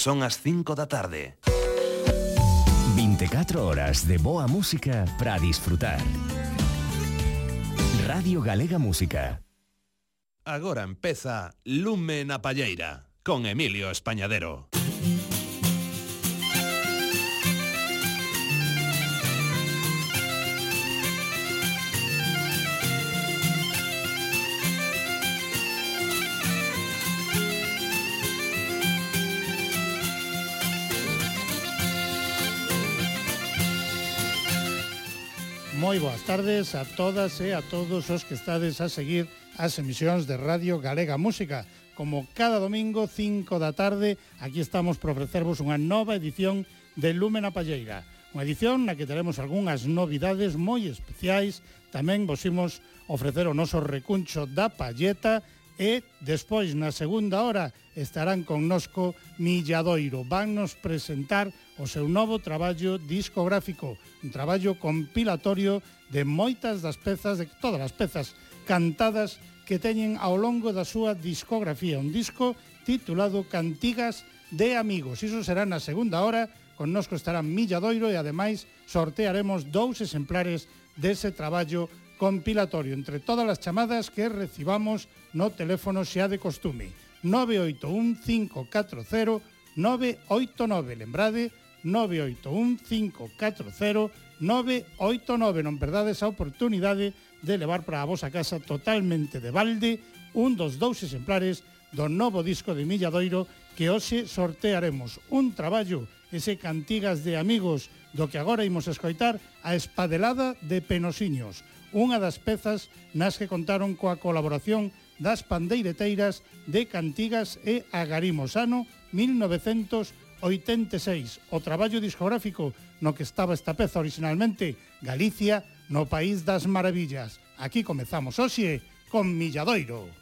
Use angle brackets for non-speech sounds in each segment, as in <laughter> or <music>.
Son as 5 da tarde. 24 horas de boa música para disfrutar. Radio Galega Música. Agora empeza Lume na Palleira con Emilio Españadero. Moi boas tardes a todas e a todos os que estades a seguir as emisións de Radio Galega Música. Como cada domingo, 5 da tarde, aquí estamos para ofrecervos unha nova edición de Lúmena Palleira. Unha edición na que teremos algunhas novidades moi especiais. Tamén vos imos ofrecer o noso recuncho da palleta E despois, na segunda hora, estarán connosco Milladoiro. Vannos presentar o seu novo traballo discográfico, un traballo compilatorio de moitas das pezas, de todas as pezas cantadas que teñen ao longo da súa discografía. Un disco titulado Cantigas de Amigos. Iso será na segunda hora, connosco estará Milladoiro e ademais sortearemos dous exemplares dese traballo compilatorio entre todas as chamadas que recibamos no teléfono xa de costume. 981-540-989, lembrade, 981-540-989. Non perdades a oportunidade de levar para a vosa casa totalmente de balde un dos dous exemplares do novo disco de Milladoiro que hoxe sortearemos un traballo, ese Cantigas de Amigos, do que agora imos escoitar a Espadelada de Penosiños, unha das pezas nas que contaron coa colaboración das pandeireteiras de Cantigas e Agarimos, ano 1986. O traballo discográfico no que estaba esta peza originalmente, Galicia, no País das Maravillas. Aquí comezamos hoxe con Milladoiro.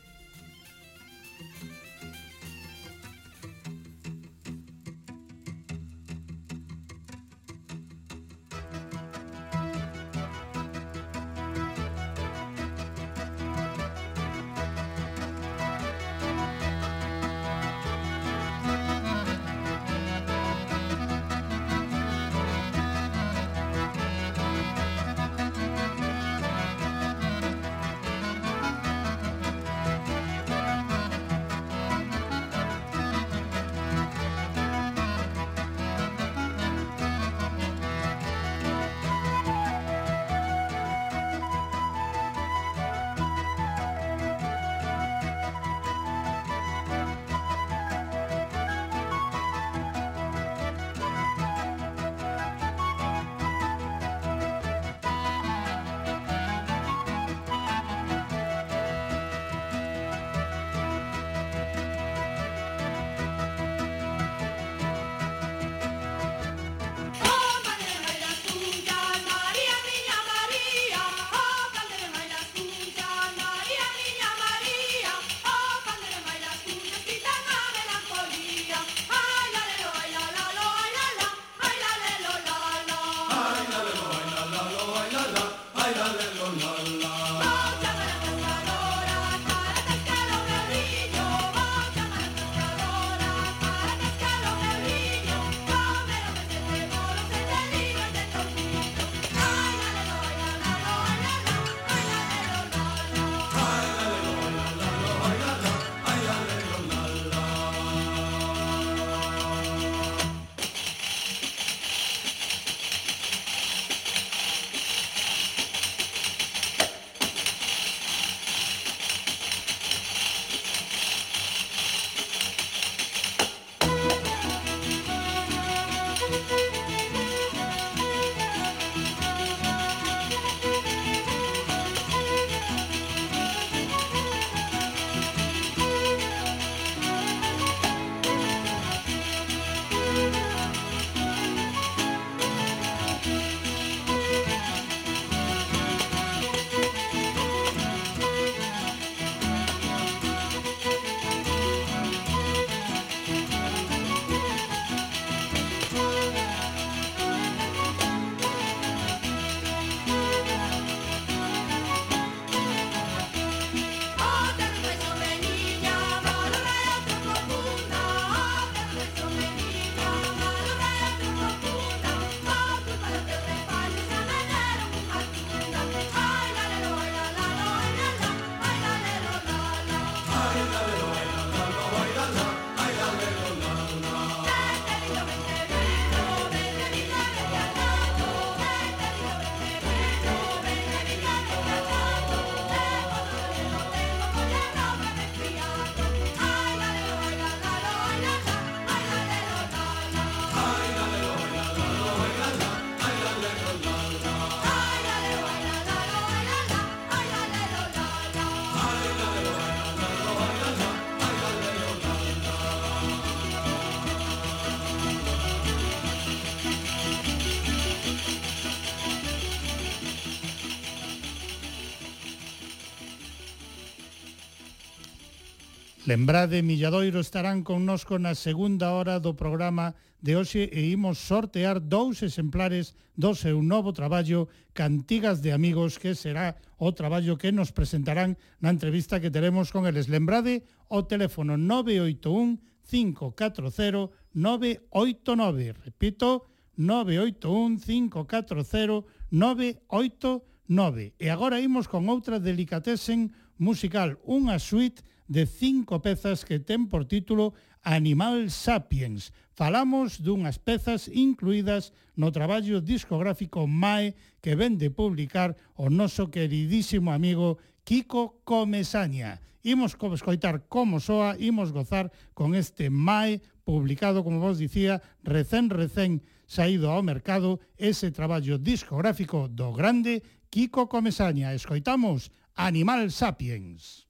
Lembrade, Milladoiro estarán connosco na segunda hora do programa de hoxe e imos sortear dous exemplares do seu novo traballo Cantigas de Amigos, que será o traballo que nos presentarán na entrevista que teremos con eles. Lembrade o teléfono 981 540 989. Repito, 981 540 989. E agora imos con outra delicatesen musical, unha suite de cinco pezas que ten por título Animal Sapiens. Falamos dunhas pezas incluídas no traballo discográfico MAE que ven de publicar o noso queridísimo amigo Kiko Comesaña. Imos escoitar como soa, imos gozar con este MAE publicado, como vos dicía, recén recén saído ao mercado ese traballo discográfico do grande Kiko Comesaña. Escoitamos Animal Sapiens.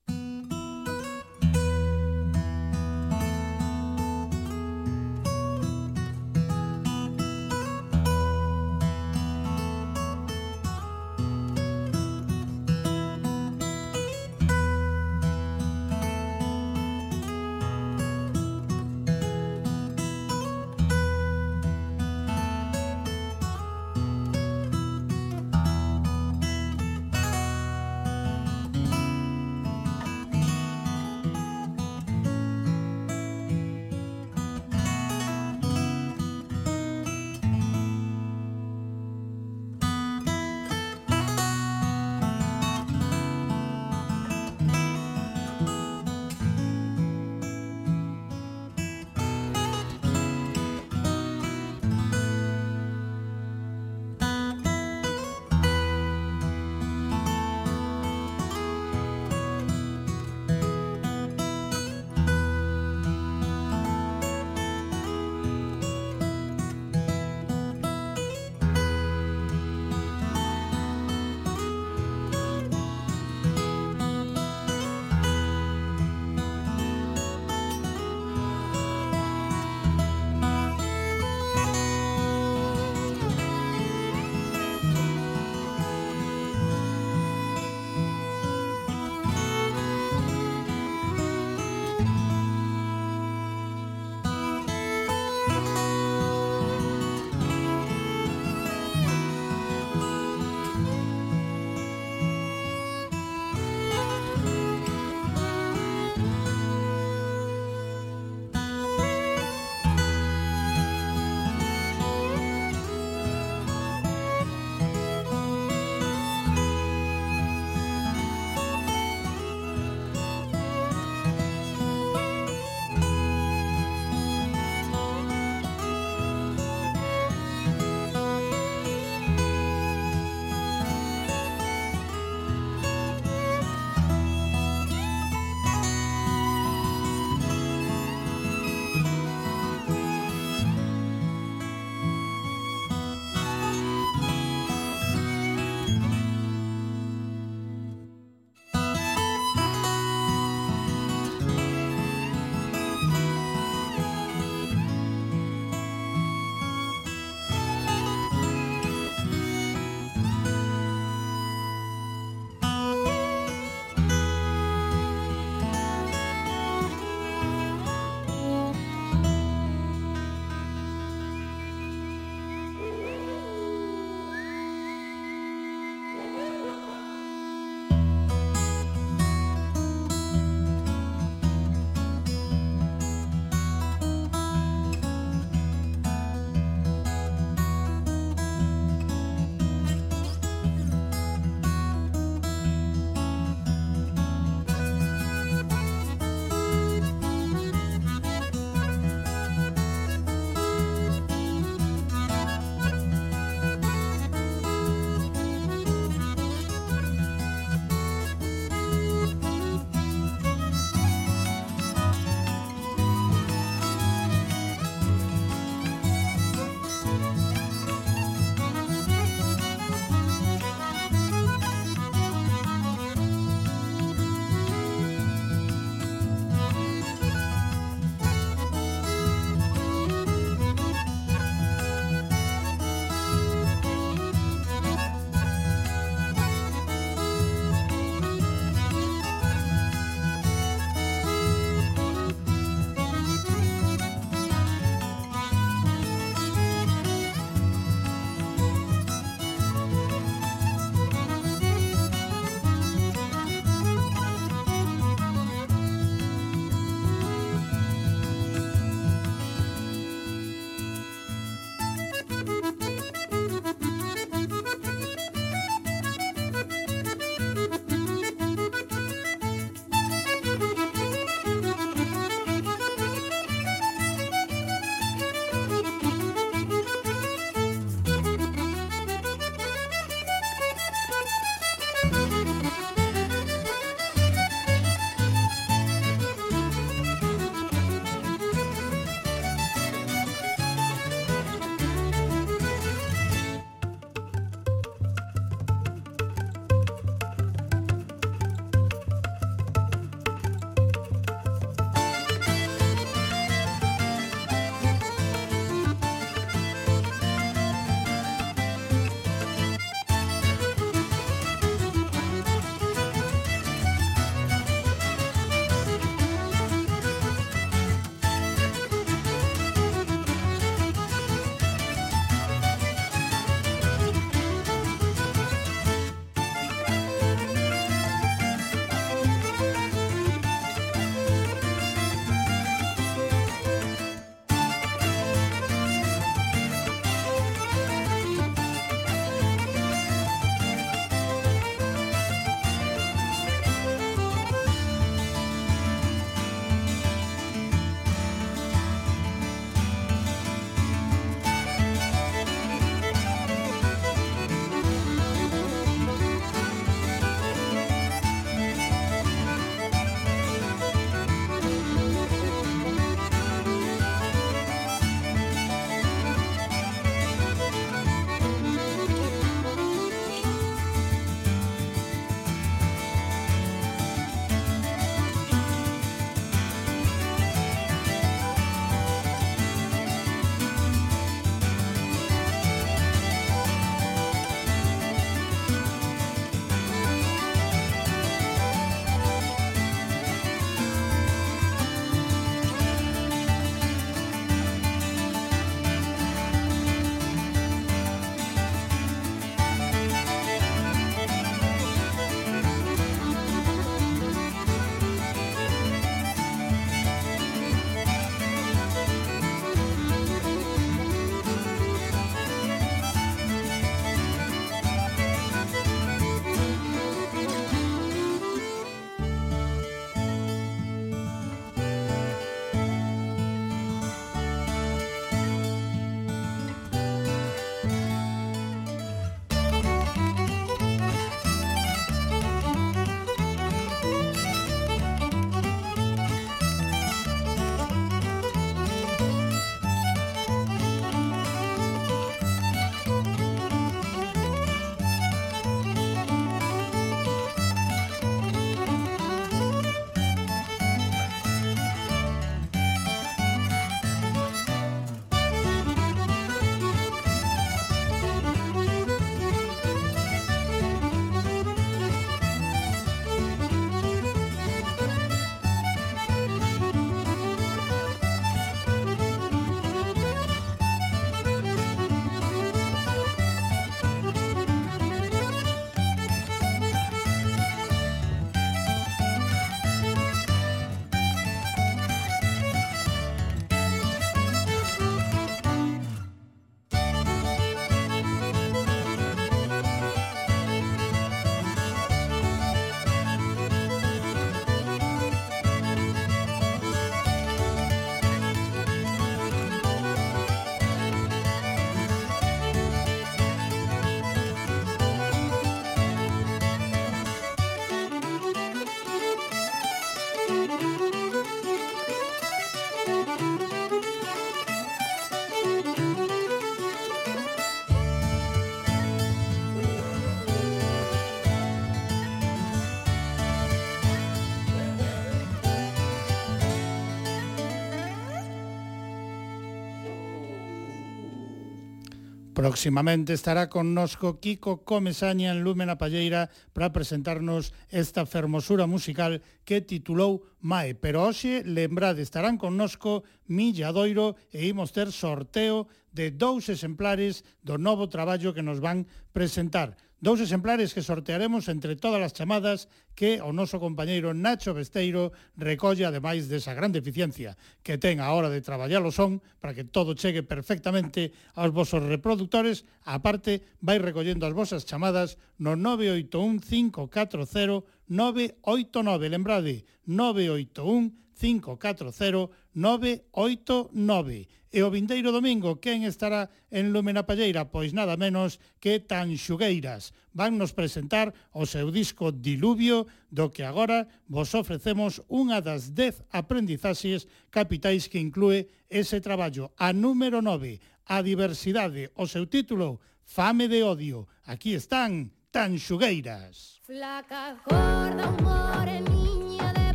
Próximamente estará connosco Kiko Comesaña en Lúmena Palleira para presentarnos esta fermosura musical que titulou Mae. Pero hoxe, lembrade, estarán connosco Milladoiro e imos ter sorteo de dous exemplares do novo traballo que nos van presentar. Dous exemplares que sortearemos entre todas as chamadas que o noso compañeiro Nacho Besteiro recolle ademais desa gran deficiencia que ten a hora de traballar o son para que todo chegue perfectamente aos vosos reproductores. A parte, vai recollendo as vosas chamadas no 981 540 989. Lembrade, 981 540 989. 989. E o vindeiro domingo, quen estará en Lume na Palleira? Pois nada menos que Tanxugueiras. Van nos presentar o seu disco Diluvio, do que agora vos ofrecemos unha das 10 aprendizaxes capitais que inclúe ese traballo. A número 9, a diversidade, o seu título, Fame de Odio. Aquí están Tanxugueiras. Flaca, gorda, humor, en...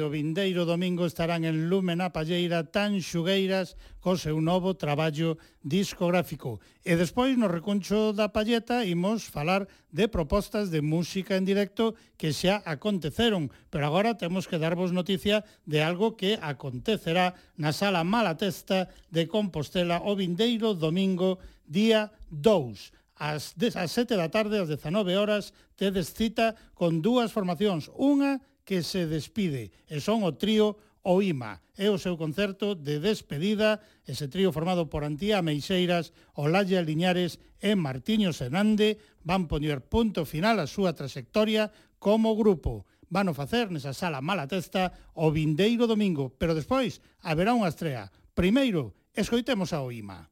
tarde o vindeiro domingo estarán en Lume na Palleira tan xugueiras co seu novo traballo discográfico. E despois no recuncho da Palleta imos falar de propostas de música en directo que xa aconteceron, pero agora temos que darvos noticia de algo que acontecerá na Sala Malatesta de Compostela o vindeiro domingo día 2 ás 7 da tarde, ás 19 horas, tedes cita con dúas formacións. Unha que se despide e son o trío o IMA. É o seu concerto de despedida, ese trío formado por Antía Meixeiras, Olaya Liñares e Martiño Senande van poñer punto final a súa trayectoria como grupo. Van o facer nesa sala mala testa o vindeiro domingo, pero despois haberá unha estrea. Primeiro, escoitemos a Oima.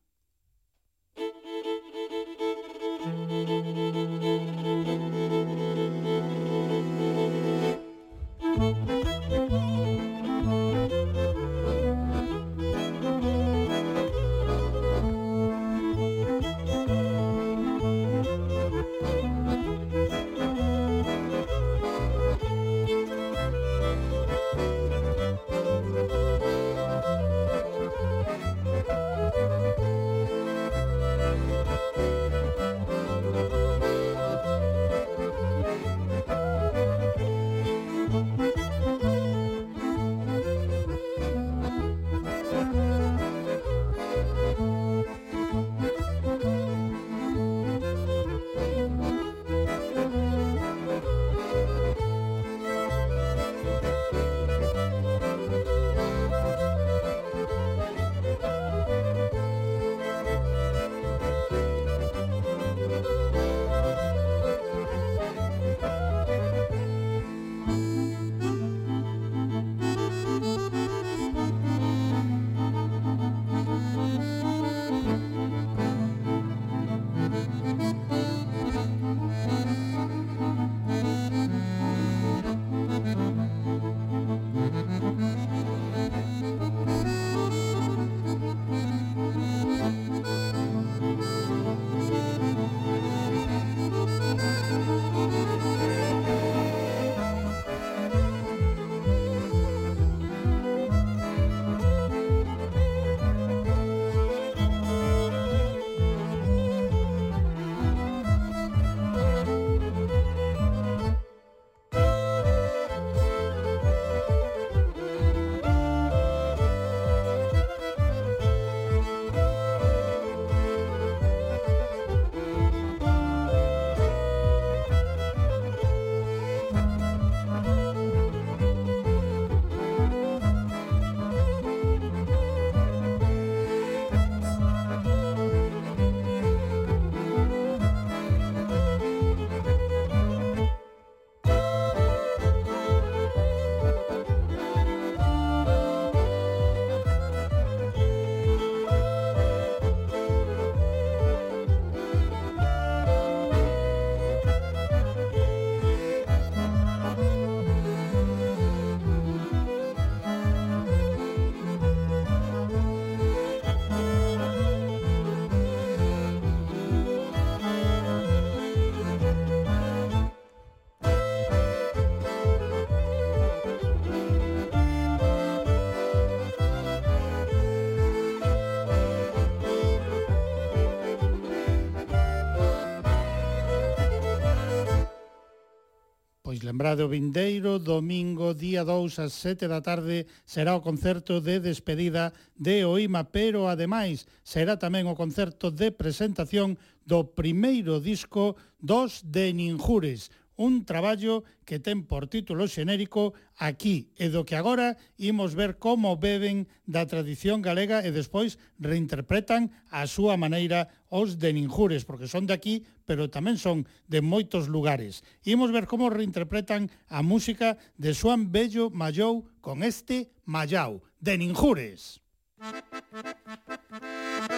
Lembrade o vindeiro, domingo, día 2 ás 7 da tarde, será o concerto de despedida de Oima, pero ademais será tamén o concerto de presentación do primeiro disco dos de Ninjures, un traballo que ten por título xenérico Aquí e do que agora imos ver como beben da tradición galega e despois reinterpretan a súa maneira os de Ninjures, porque son de aquí, pero tamén son de moitos lugares. Imos ver como reinterpretan a música de Suan Bello Mayou con este Mayau, de Ninjures. Música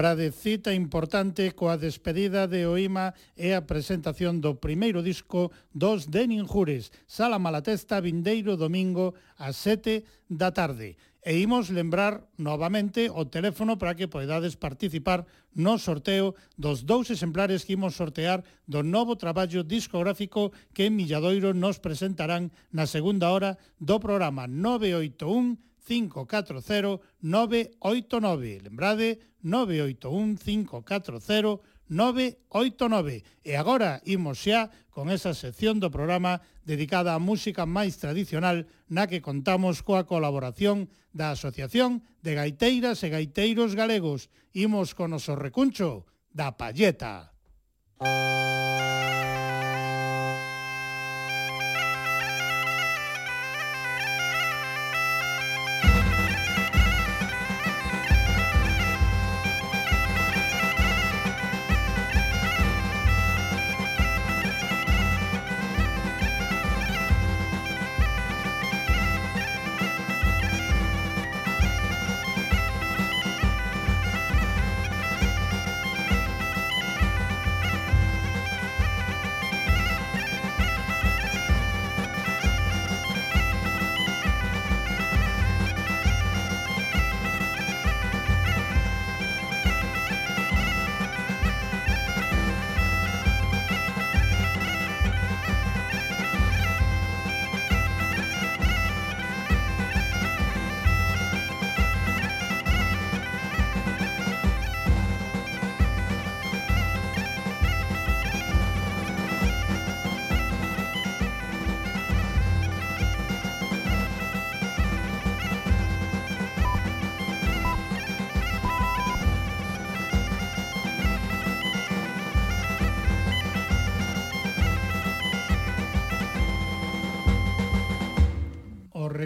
Lembrade cita importante coa despedida de Oima e a presentación do primeiro disco dos Deninjures, Sala Malatesta, vindeiro domingo ás 7 da tarde. E imos lembrar novamente o teléfono para que poidades participar no sorteo dos dous exemplares que imos sortear do novo traballo discográfico que en Milladoiro nos presentarán na segunda hora do programa 981 540 989. Lembrade 981-540-989. E agora imos xa con esa sección do programa dedicada á música máis tradicional na que contamos coa colaboración da Asociación de Gaiteiras e Gaiteiros Galegos. Imos con o recuncho da Palleta.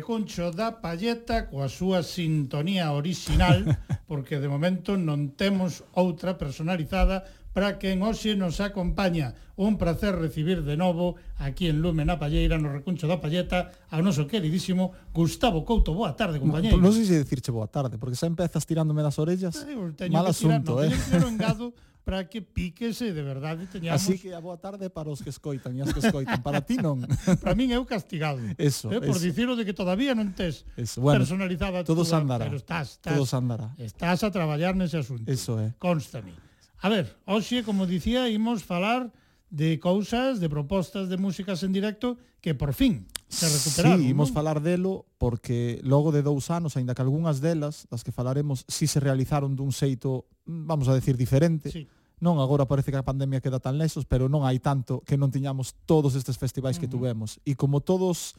recuncho da palleta coa súa sintonía original, <laughs> porque de momento non temos outra personalizada para quen hoxe nos acompaña. Un placer recibir de novo aquí en Lume na Palleira, no recuncho da Palleta, ao noso queridísimo Gustavo Couto. Boa tarde, compañeiro. Non no sei se dicirche boa tarde, porque xa empezas tirándome das orellas. Eh, mal asunto, tirar, eh. No, engado para que píquese de verdade teñamos Así que a boa tarde para os que escoitan e as que escoitan, para ti non. <laughs> para min eu castigado. Eso, eh, por dicirlo de que todavía non tes eso. Bueno, personalizada todo toda, andará. pero estás, estás, todos andará. estás a traballar nese asunto. Eso é. Eh. Constame. A ver, hoxe, como dicía, imos falar de cousas, de propostas de músicas en directo que por fin se recuperaron. Sí, imos non? falar delo porque logo de dous anos, aínda que algunhas delas, das que falaremos, si se realizaron dun xeito, mm, vamos a decir, diferente. Sí. Non agora parece que a pandemia queda tan lexos, pero non hai tanto que non tiñamos todos estes festivais uh -huh. que tuvemos. E como todos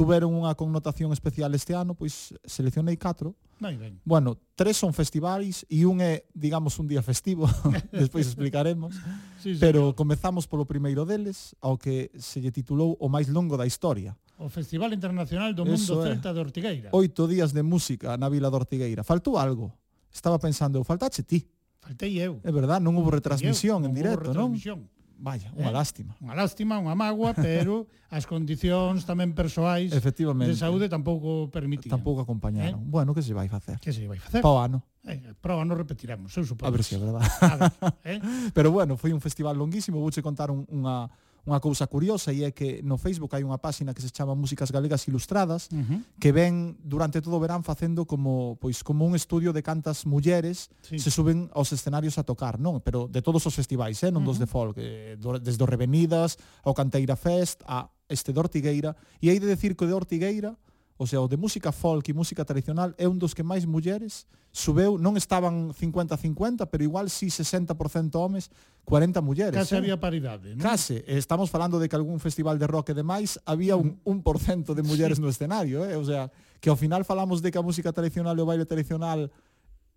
tuveron unha connotación especial este ano, pois seleccionei 4. Moi ben. Bueno, tres son festivais e un é, digamos, un día festivo, <laughs> despois explicaremos. <laughs> sí, Pero señor. comezamos polo primeiro deles, ao que se lle titulou O máis longo da historia. O Festival Internacional do Mundo Eso Celta é. de Ortigueira. Oito días de música na vila de Ortigueira. Faltou algo. Estaba pensando, faltache ti. Faltei eu. É verdad, non houve retransmisión eu, en non directo, non? Vaya, unha eh? lástima. Unha lástima, unha mágoa, <laughs> pero as condicións tamén persoais Efectivamente. de saúde tampouco permitían. Tampouco acompañaron. Eh? Bueno, que se vai facer? Que se vai facer? O ano. Eh, prova non repetiremos, eu supoño. A ver se si é verdade. A ver, eh? <laughs> Pero bueno, foi un festival longuísimo, vouche contar un, unha unha cousa curiosa e é que no Facebook hai unha páxina que se chama Músicas Galegas Ilustradas uh -huh. que ven durante todo o verán facendo como pois como un estudio de cantas mulleres sí. se suben aos escenarios a tocar, non? Pero de todos os festivais, eh, non uh -huh. dos de folk, eh, do, desde o Revenidas ao Canteira Fest a este de Ortigueira e hai de decir que o de Ortigueira o sea, o de música folk e música tradicional é un dos que máis mulleres subeu, non estaban 50-50, pero igual si sí 60% homes, 40 mulleres. Case eh? había paridade, non? Case, estamos falando de que algún festival de rock e demais había un mm. 1% de mulleres sí. no escenario, eh? o sea, que ao final falamos de que a música tradicional e o baile tradicional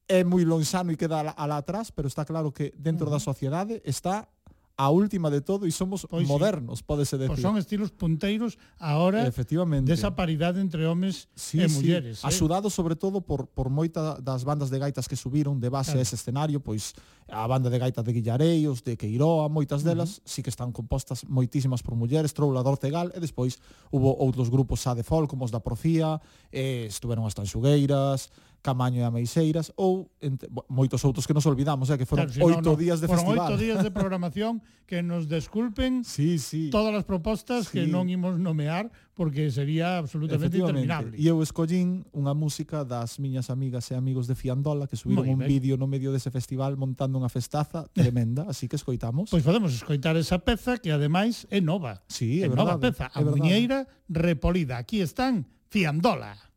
é moi lonxano e queda alá atrás, pero está claro que dentro uh -huh. da mm. sociedade está a última de todo e somos pois modernos, sí. pódese pois decir. Pois son estilos punteiros ahora Efectivamente. desa paridade entre homes sí, e sí. mulleres. Eh? Asudado sobre todo por, por moita das bandas de gaitas que subiron de base claro. a ese escenario, pois a banda de gaitas de Guillareios, de Queiroa, moitas delas, uh -huh. sí que están compostas moitísimas por mulleres, Troulador Tegal, e despois hubo outros grupos xa de folk, como os da Profía, eh, estuveron as Tanxugueiras, Camaño e Ameixeiras ou ente, moitos outros que nos olvidamos, eh, que foron claro, si oito no, no, días de foron festival. Foron oito días de <laughs> programación que nos desculpen sí, sí. todas as propostas sí. que non imos nomear porque sería absolutamente interminable. E eu escollín unha música das miñas amigas e amigos de Fiandola que subiron un ben. vídeo no medio dese festival montando unha festaza <laughs> tremenda, así que escoitamos. Pois podemos escoitar esa peza que ademais é nova. Sí, é, é verdade, nova peza, a é verdade. muñeira repolida. Aquí están Fiandola.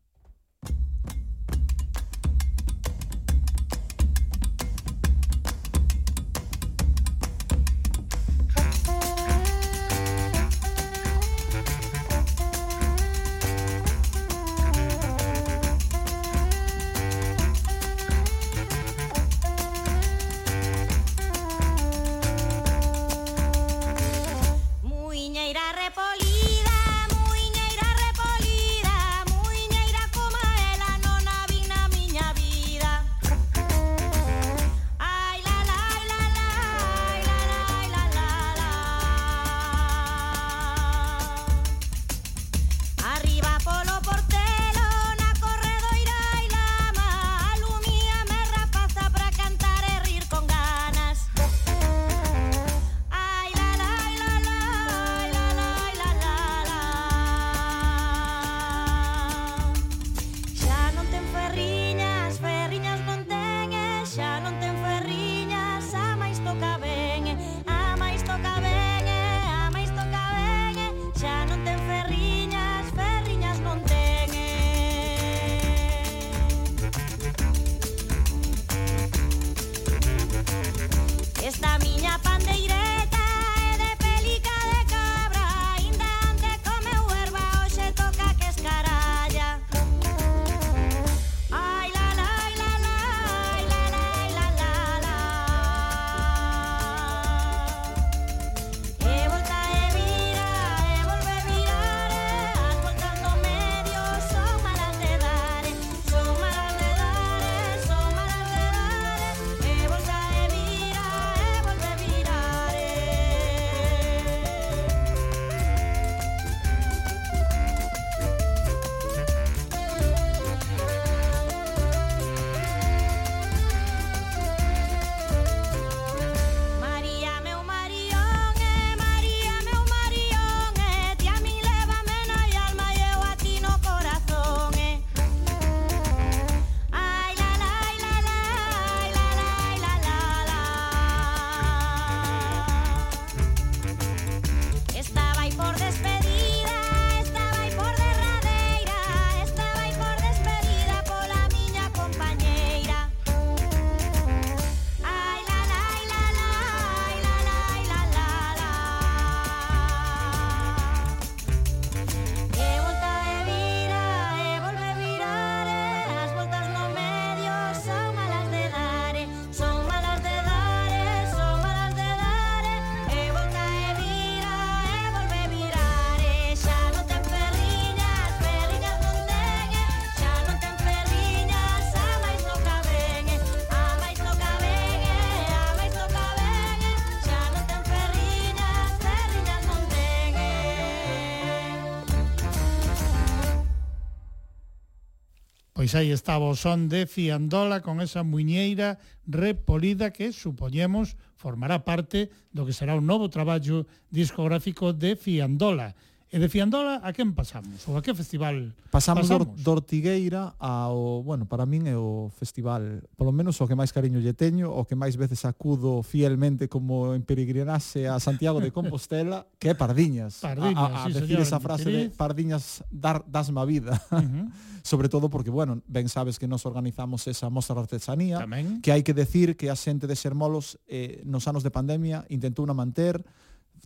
Pois aí estaba o son de Fiandola con esa muñeira repolida que supoñemos formará parte do que será un novo traballo discográfico de Fiandola. E de Fiandola a quen pasamos? Ou a que festival pasamos? Pasamos do Ortigueira ao, bueno, para min é o festival, polo menos o que máis cariño lle teño, o que máis veces acudo fielmente como en peregrinase a Santiago de Compostela, <laughs> que é Pardiñas. Pardiñas, a, a, a sí, decir señor, esa frase de Pardiñas dar dasma vida. Uh <laughs> -huh. Sobre todo porque, bueno, ben sabes que nos organizamos esa mostra de artesanía, Tamén. que hai que decir que a xente de Sermolos eh, nos anos de pandemia intentou na manter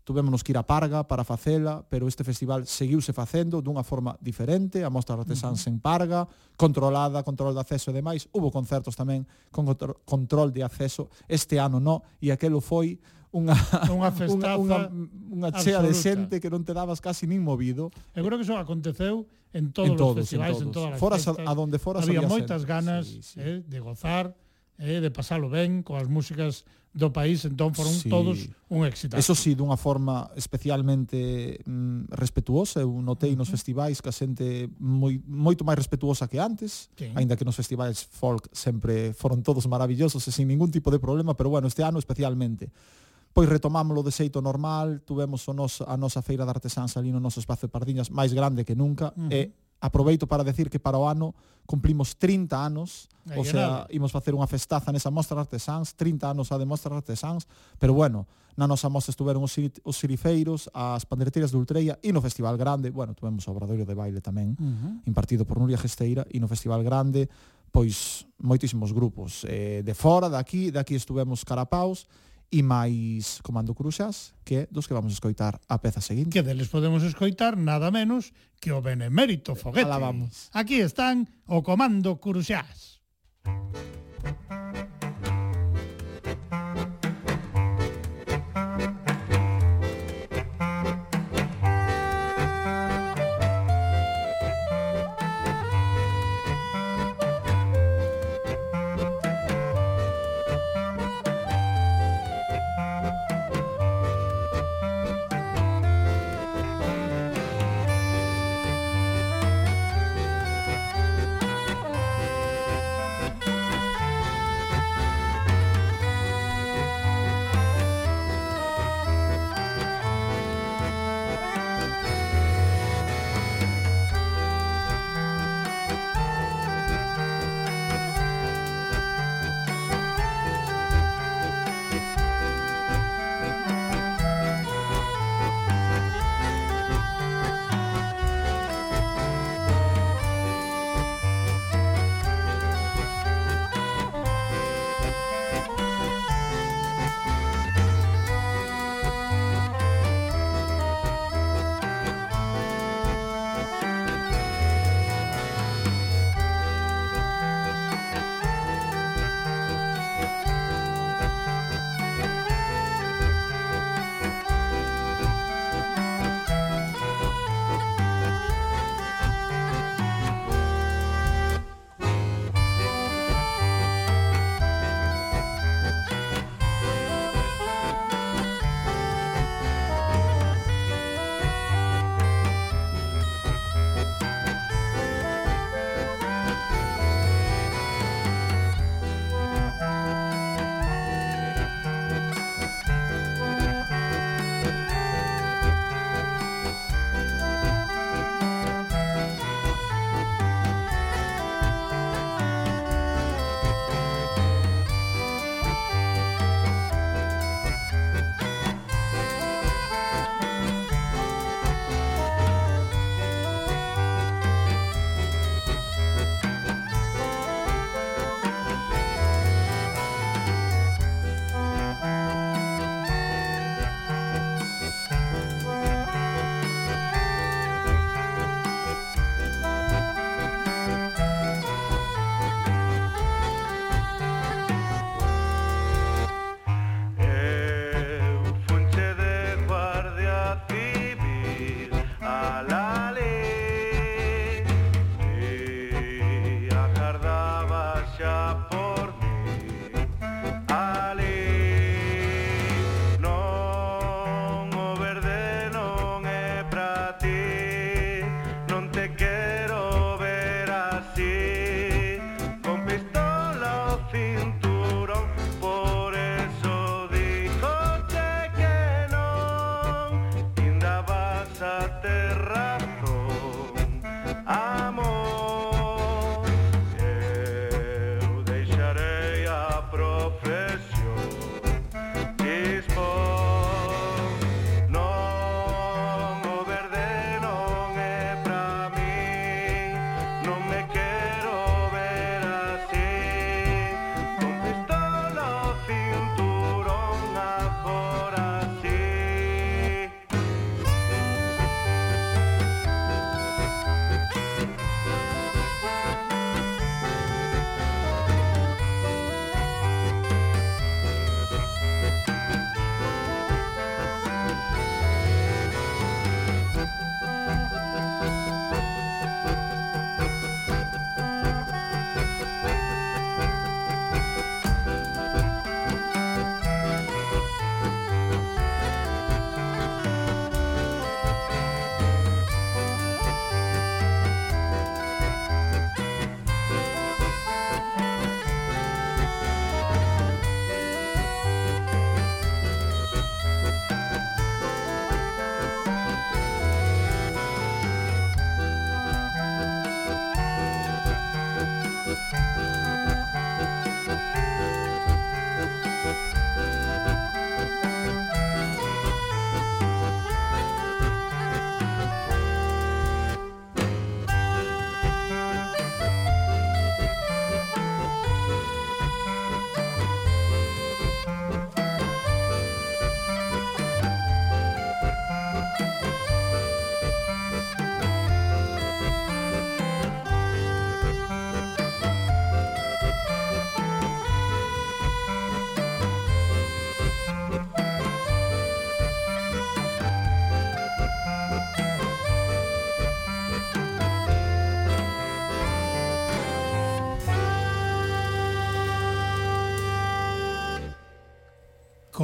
tuvémonos que ir a Parga para facela, pero este festival seguiuse facendo dunha forma diferente, a Mostra Artesáns uh -huh. en Parga, controlada, control de acceso e demais, hubo concertos tamén con control de acceso, este ano no, e aquelo foi unha unha <laughs> festaza unha, unha, chea absoluta. de xente que non te dabas casi nin movido. Eu creo que iso aconteceu en todos, en todos os festivais, en, todos. en todas as foras festas. a, a donde foras había, había moitas xente. ganas sí, sí. Eh, de gozar, eh, de pasalo ben coas músicas do país, entón foron sí. todos un éxito. Eso sí, dunha forma especialmente mm, respetuosa, eu notei nos festivais que a xente moi, moito máis respetuosa que antes, sí. aínda que nos festivais folk sempre foron todos maravillosos e sin ningún tipo de problema, pero bueno, este ano especialmente. Pois retomámoslo de xeito normal, tuvemos o nos, a nosa feira de artesáns ali no noso espazo de Pardiñas máis grande que nunca, uh -huh. e aproveito para decir que para o ano cumplimos 30 anos, Aí o sea, nada. imos facer unha festaza nesa Mostra Artesáns, 30 anos a de Mostra Artesáns, pero bueno, na nosa mostra estuveron os, os sirifeiros, as pandereteiras de Ultreia e no Festival Grande, bueno, tuvemos o obradoiro de baile tamén, uh -huh. impartido por Nuria Gesteira, e no Festival Grande, pois, moitísimos grupos. Eh, de fora, de aquí estuvemos Carapaus, e máis Comando Cruxas, que dos que vamos escoitar a peza seguinte. Que deles podemos escoitar nada menos que o benemérito foguete. Alá vamos. Aquí están o Comando Cruxas. Música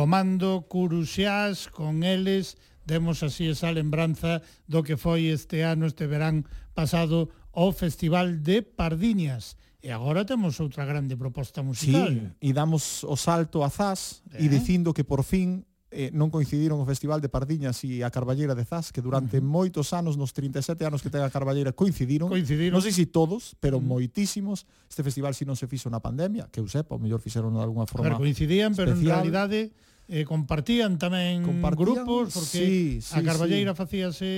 Comando Curuxás, con eles demos así esa lembranza do que foi este ano, este verán pasado, o Festival de Pardiñas. E agora temos outra grande proposta musical. Sí, e damos o salto a Zas eh? e dicindo que por fin eh, non coincidiron o Festival de Pardiñas e a Carballeira de Zas, que durante uh -huh. moitos anos, nos 37 anos que ten a Carballeira, coincidiron. coincidiron. Non sei se todos, pero uh -huh. moitísimos. Este festival si non se fixo na pandemia, que eu sepa, o mellor fixeron de alguna forma Pero coincidían, especial. pero en realidade eh, compartían tamén compartían, grupos porque sí, sí, a Carballeira sí. facíase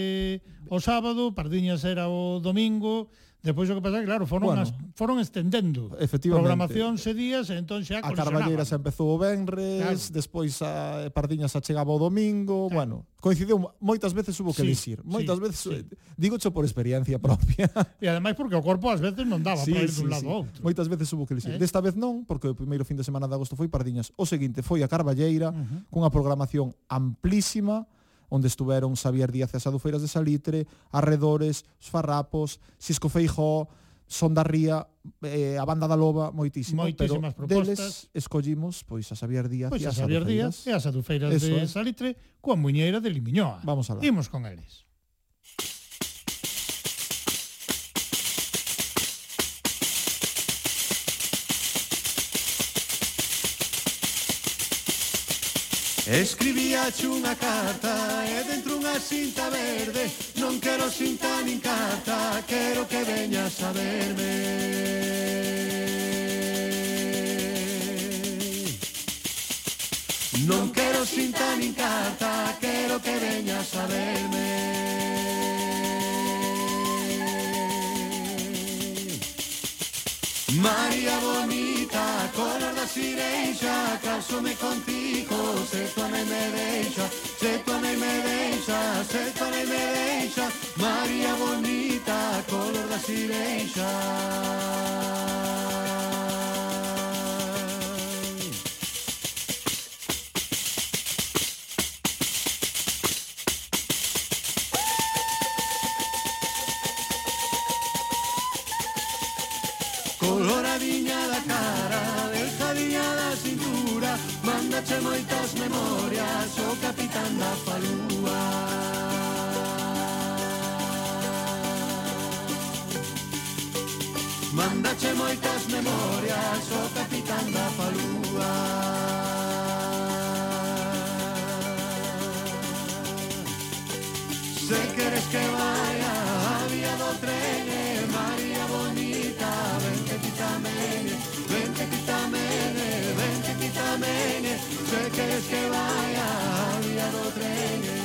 o sábado, Pardiñas era o domingo Depois o que pasa é que, claro, foron, bueno, as, foron estendendo programación se días e entón xa A Carballeira se empezou o Benres, claro. despois a Pardiña se chegaba o domingo, claro. bueno, coincidiu, moitas veces hubo que sí, dicir, moitas sí, veces, sí. digocho por experiencia <laughs> propia. E ademais porque o corpo ás veces non daba sí, para ir sí, dun lado sí. ao outro. Moitas veces hubo que dicir. Eh? Desta vez non, porque o primeiro fin de semana de agosto foi Pardiñas, o seguinte foi a Carballeira, uh -huh. cunha programación amplísima, onde estuveron Xavier Díaz e as Adufeiras de Salitre, Arredores, Os Farrapos, Cisco Feijó, Son da Ría, eh, a Banda da Loba, moitísimo, Moitísimas pero propostas. deles escollimos pois a Xavier Díaz pois e a Xavier Díaz e as Adufeiras Eso de Salitre coa muñeira de Limiñoa. Vamos alá. Imos con eles. Escribía unha carta e dentro unha cinta verde. Non quero cinta nin carta, quero que veñas a verme. Non quero cinta nin carta, quero que veñas a verme. Maria bonita, color sireja, sirena, me contigo, se tu me me deja, se tu me me deja, se tu me me deja, Maria bonita, color corona sirena. Trouxe moitas memorias o capitán da falúa. Mandache moitas memorias o capitán da falúa. Se queres que vai amene, sé que es que vaya, ya no trenes.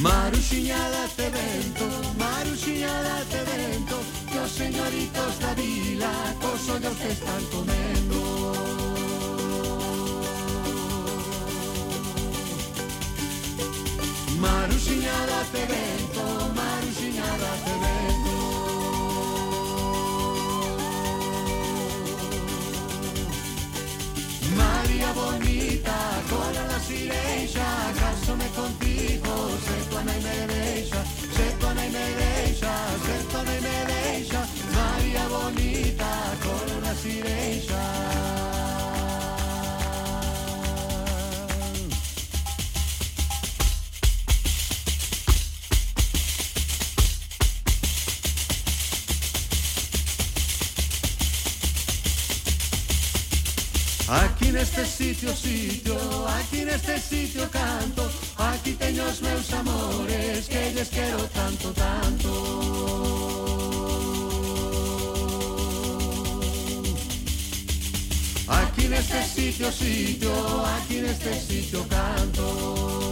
Maruxiña date vento, maruxiña date vento. Que os señoritos da vila cos ollos están comendo Marusinha da Febento, Marusinha da Febento. Maria bonita, cola la silencia, casome contigo, se torna y me deja, se torna y me deja, se torna y me deja. Maria bonita, cola la silencia. Sitio, sitio, aquí neste sitio canto Aquí teño os meus amores que lles quero tanto, tanto. Aquí neste sitio, sitio, aquí neste sitio canto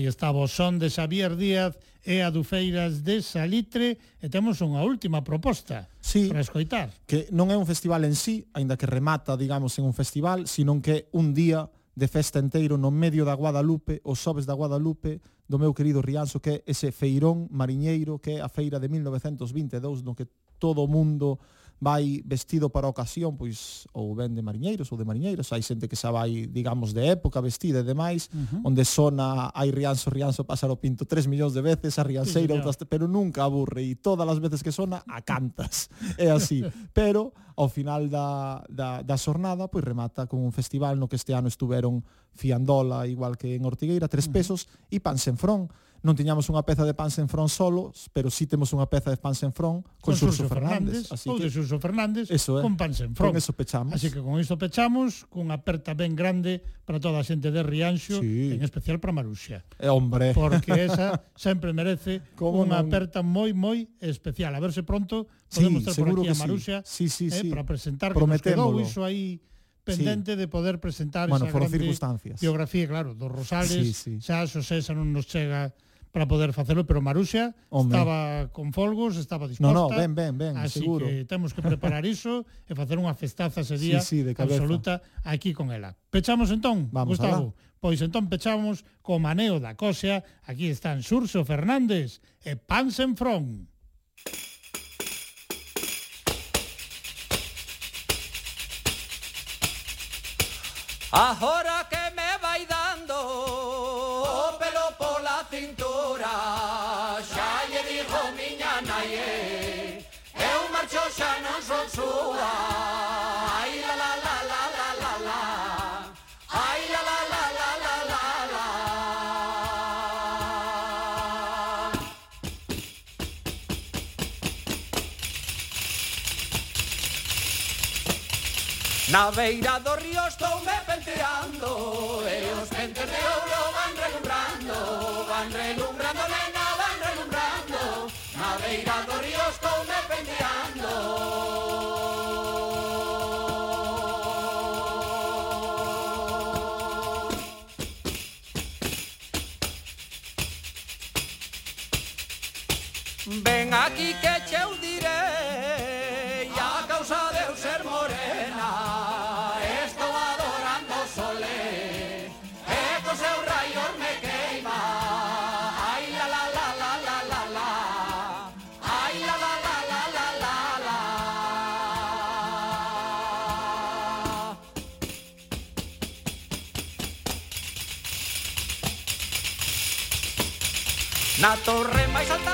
aí estaba o son de Xavier Díaz e a Dufeiras de Salitre e temos unha última proposta sí, para escoitar. Que non é un festival en sí, aínda que remata, digamos, en un festival, sino que un día de festa enteiro no medio da Guadalupe, os sobes da Guadalupe, do meu querido Rianxo, que é ese feirón mariñeiro, que é a feira de 1922, no que todo o mundo vai vestido para a ocasión, pois ou ben de mariñeiros ou de mariñeiras, hai xente que xa vai, digamos, de época vestida e demais, uh -huh. onde sona hai rianso, rianso, pásaro pinto 3 millóns de veces, a rianseira, sí, outras, pero nunca aburre e todas as veces que sona a cantas. <laughs> É así. Pero ao final da, da, da xornada pois remata con un festival no que este ano estuveron Fiandola, igual que en Ortigueira, tres pesos, uh -huh. e Pan Senfrón, non tiñamos unha peza de Pan Fron solos, pero sí temos unha peza de Pan Fron con, con Xurxo Fernández, Fernández así ou que, de Xurxo Fernández eso é, con Pan Fron. Con eso pechamos. Así que con isto pechamos, cunha aperta ben grande para toda a xente de Rianxo, sí. en especial para Maruxa. É eh, hombre. Porque esa sempre merece <laughs> Como unha non... aperta moi moi especial. A verse pronto podemos sí, ter por aquí a Maruxia sí. Sí, sí, eh, sí. para presentar que nos quedou iso aí pendente sí. de poder presentar bueno, esa grande circunstancias. biografía, claro, dos Rosales, sí, sí. xa Xosé xa non nos chega para poder facelo, pero Maruxa Home. estaba con folgos, estaba disposta. No, no, ben, ben, ben, así seguro. que temos que preparar iso e facer unha festaza ese día sí, sí, de cabeza. absoluta aquí con ela. Pechamos entón, Vamos Gustavo. Pois entón pechamos co maneo da cosea. Aquí están Xurxo Fernández e Pansenfrón. Frón. Ahora que Na beira do río estou me penteando E os pentes de ouro van relumbrando Van relumbrando beira do río estou me pendeando torre máis alta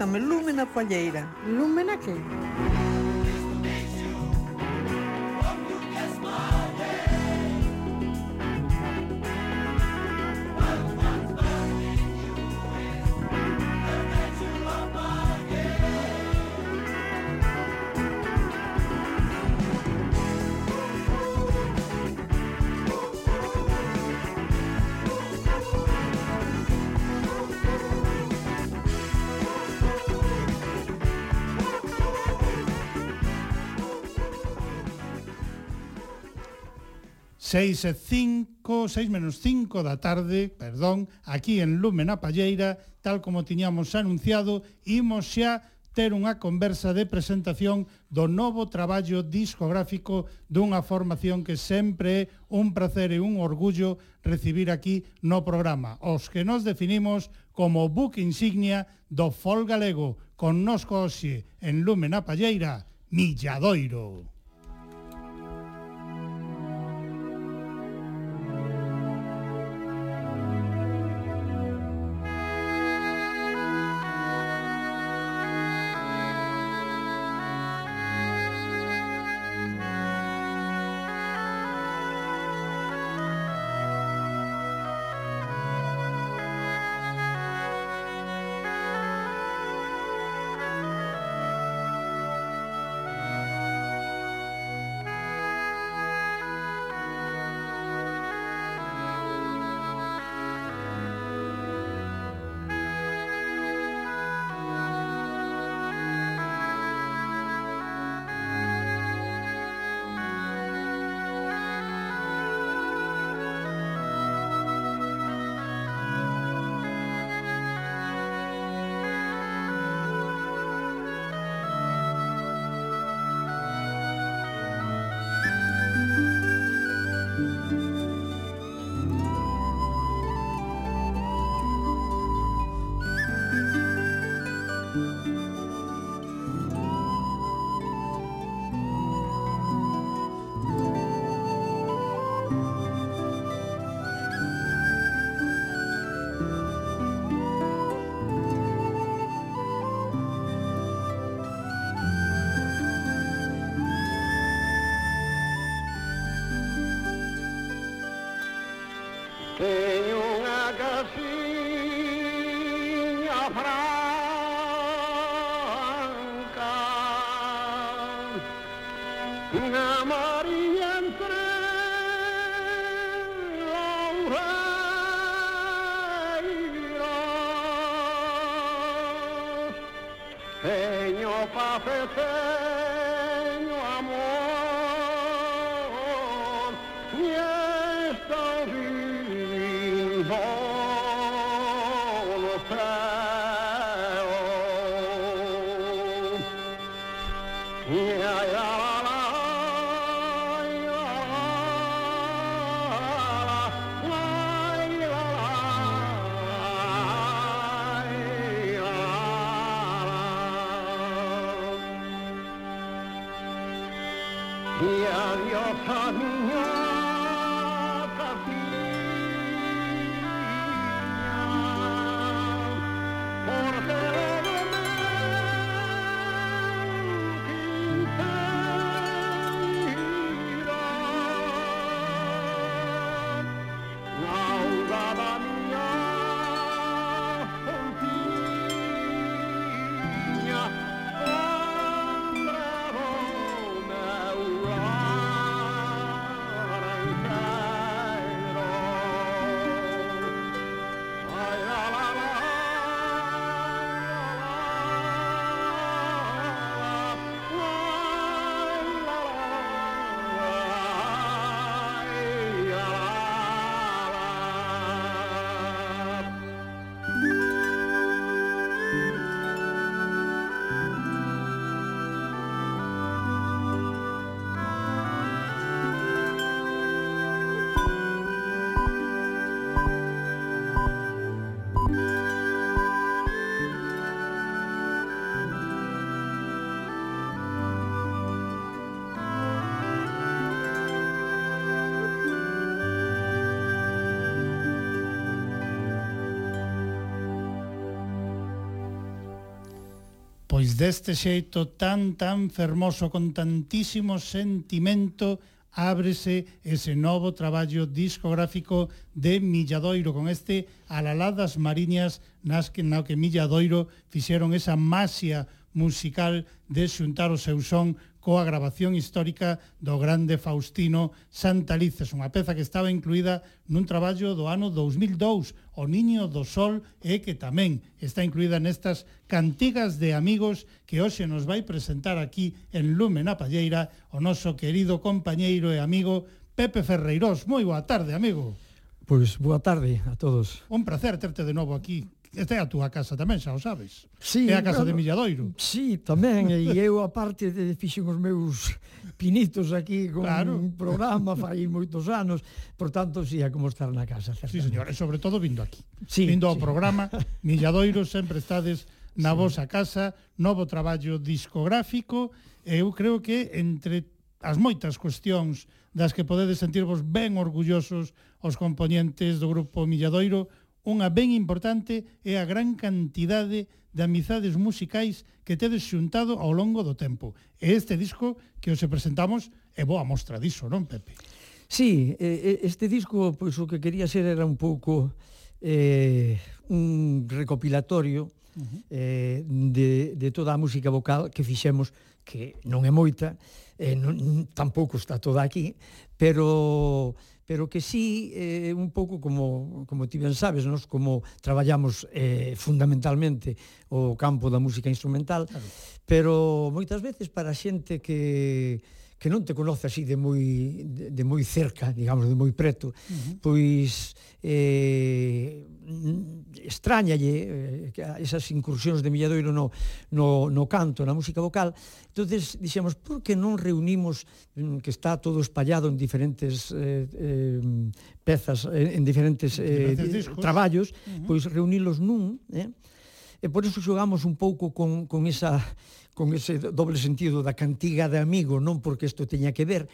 Escúchame, Lúmena Palleira. Lúmena que? 6 e 5, 6 menos 5 da tarde, perdón, aquí en Lume na Palleira, tal como tiñamos anunciado, imos xa ter unha conversa de presentación do novo traballo discográfico dunha formación que sempre é un placer e un orgullo recibir aquí no programa. Os que nos definimos como book insignia do fol galego, con nos coxe en Lume na Palleira, Milladoiro. Pois deste xeito tan tan fermoso con tantísimo sentimento ábrese ese novo traballo discográfico de Milladoiro con este Alaladas Mariñas nas que, na que Milladoiro fixeron esa masia musical de xuntar o seu son coa grabación histórica do grande Faustino Santalices, unha peza que estaba incluída nun traballo do ano 2002, O Niño do Sol, e que tamén está incluída nestas cantigas de amigos que hoxe nos vai presentar aquí en Lume na Palleira o noso querido compañeiro e amigo Pepe Ferreirós. Moi boa tarde, amigo. Pois boa tarde a todos. Un placer terte de novo aquí. Esta é a túa casa tamén, xa o sabes. Sí, é a casa bueno, de Milladoiro. Sí, tamén, e <laughs> eu aparte de fixen os meus pinitos aquí con claro. un programa fai moitos anos, por tanto, sí, é como estar na casa. Certamente. Sí, señor, e sobre todo vindo aquí. Sí, vindo sí. ao programa, <laughs> Milladoiro sempre estades na sí. vosa casa, novo traballo discográfico, e eu creo que entre as moitas cuestións das que podedes sentirvos ben orgullosos os componentes do grupo Milladoiro, Unha ben importante é a gran cantidade de amizades musicais que tedes xuntado ao longo do tempo. E este disco que os presentamos é boa mostra diso, non, Pepe? Sí, este disco pois o que quería ser era un pouco eh, un recopilatorio uh -huh. eh, de, de toda a música vocal que fixemos que non é moita, eh, non, tampouco está toda aquí, pero pero que sí eh, un pouco como, como ti ben sabes, nos como traballamos eh, fundamentalmente o campo da música instrumental, claro. pero moitas veces para xente que que non te conoce así de moi, de, de moi cerca, digamos, de moi preto, uh -huh. pois eh, extrañalle eh, esas incursións de Milladoiro no, no, no canto, na música vocal. entonces dixemos, por que non reunimos mm, que está todo espallado en diferentes eh, eh, pezas, en, en diferentes, eh, diferentes discos. traballos, uh -huh. pois reunilos nun, eh? e por iso xogamos un pouco con, con esa con ese doble sentido da cantiga de amigo, non porque isto teña que ver,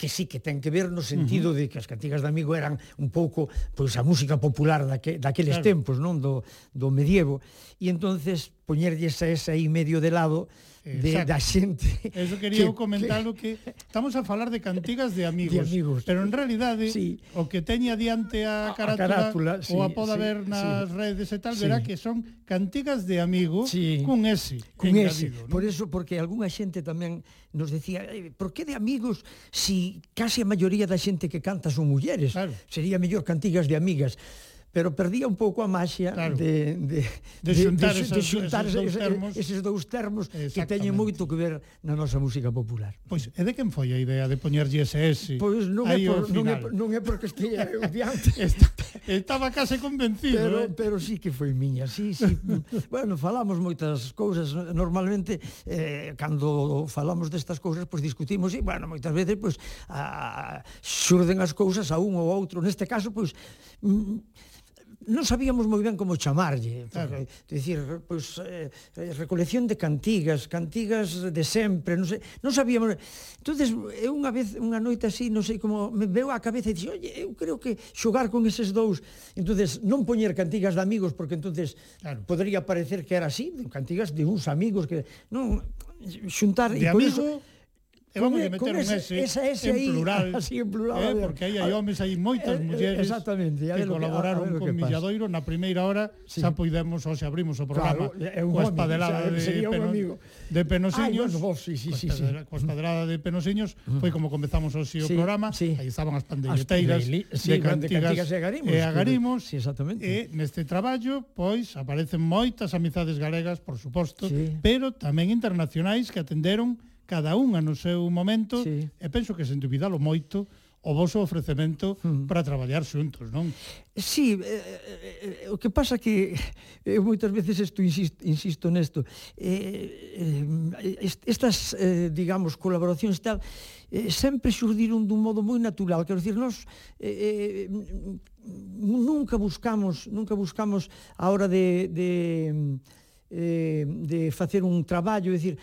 que sí que ten que ver no sentido uh -huh. de que as cantigas de amigo eran un pouco pois a música popular daque, daqueles claro. tempos, non do, do medievo. E entonces poñerlle esa esa aí medio de lado, de, da xente. Eso quería que, comentarlo que, que estamos a falar de cantigas de amigos, de amigos pero en realidade eh, sí. o que teña diante a carátula, a carátula sí, ou a poda sí, ver nas sí. redes e tal, sí. verá que son cantigas de amigo sí. cun con Cun S. ¿no? Por eso, porque algunha xente tamén nos decía, eh, por que de amigos si casi a maioría da xente que canta son mulleres? Claro. Sería mellor cantigas de amigas pero perdía un pouco a maxia claro. de, de, de xuntar, de, de, de xuntar esos, esos, termos, eses dous termos que teñen moito que ver na nosa música popular. Pois, e de quen foi a idea de poñerlle ese S? Pois non, é, por, non, é, non é porque estea <laughs> eu diante. Está, estaba case convencido. Pero, eh? pero sí que foi miña, sí, sí. <laughs> bueno, falamos moitas cousas. Normalmente, eh, cando falamos destas cousas, pois discutimos e, bueno, moitas veces, pois, a, xurden as cousas a un ou a outro. Neste caso, pois, mm, non sabíamos moi ben como chamarlle, porque, claro. dicir, pois eh, eh, recolección de cantigas, cantigas de sempre, non sei, non sabíamos. Entonces, eu unha vez, unha noite así, non sei como me veu a cabeza e dixo, "Oye, eu creo que xogar con eses dous, entonces non poñer cantigas de amigos porque entonces claro. podría parecer que era así, cantigas de uns amigos que non xuntar de e amigo, por iso, E vamos a meter un ese, esa ese en ahí, plural, <laughs> así en plural eh, ver, porque aí hai homes, hai moitas eh, eh, mulleres exactamente, que colaboraron que, con que Milladoiro na primeira hora sí. xa poidemos, ou xa abrimos o programa claro, coa espadelada amigo, de, peno, de Penosiños Ay, bueno, vos, sí, sí, sí, sí. coa espadelada de Penosiños mm. foi como comezamos hoxe o sí, programa sí. aí estaban as pandelleteiras de, sí, de, cantigas, de cantigas e agarimos, e agarimos sí, exactamente. e neste traballo pois aparecen moitas amizades galegas por suposto, sí. pero tamén internacionais que atenderon cada unha no seu momento, sí. e penso que sen dubidalo moito, o voso ofrecemento mm. para traballar xuntos, non? Sí, eh, eh, eh o que pasa que eu moitas veces isto insisto, insisto nesto. Eh, eh, estas, eh, digamos, colaboracións tal, eh, sempre xurdiron dun modo moi natural. Quero dicir, nós eh, eh, nunca buscamos, nunca buscamos a hora de, de eh, de facer un traballo e dicir,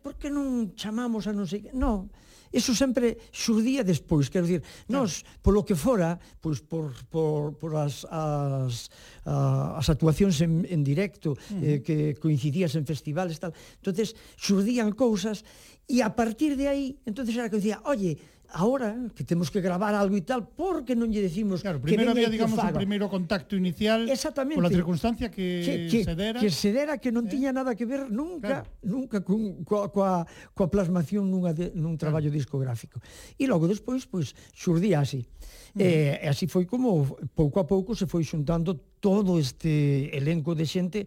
por que non chamamos a non sei que? Non, Eso sempre xurdía despois, quero dicir, nós, polo que fora, pois por, por, por as, as, as actuacións en, en directo, uh -huh. eh, que coincidías en festivales, tal, entonces xurdían cousas, e a partir de aí, entonces era que dicía, oye, ahora que temos que gravar algo e tal porque non lle decimos claro, primeiro que había digamos un faga. o primeiro contacto inicial Exactamente. pola circunstancia que, que, que se dera que se dera que non eh? tiña nada que ver nunca claro. nunca cun, coa, coa, coa plasmación nunha de, nun traballo claro. discográfico e logo despois pois xurdía así mm. E eh, e así foi como pouco a pouco se foi xuntando todo este elenco de xente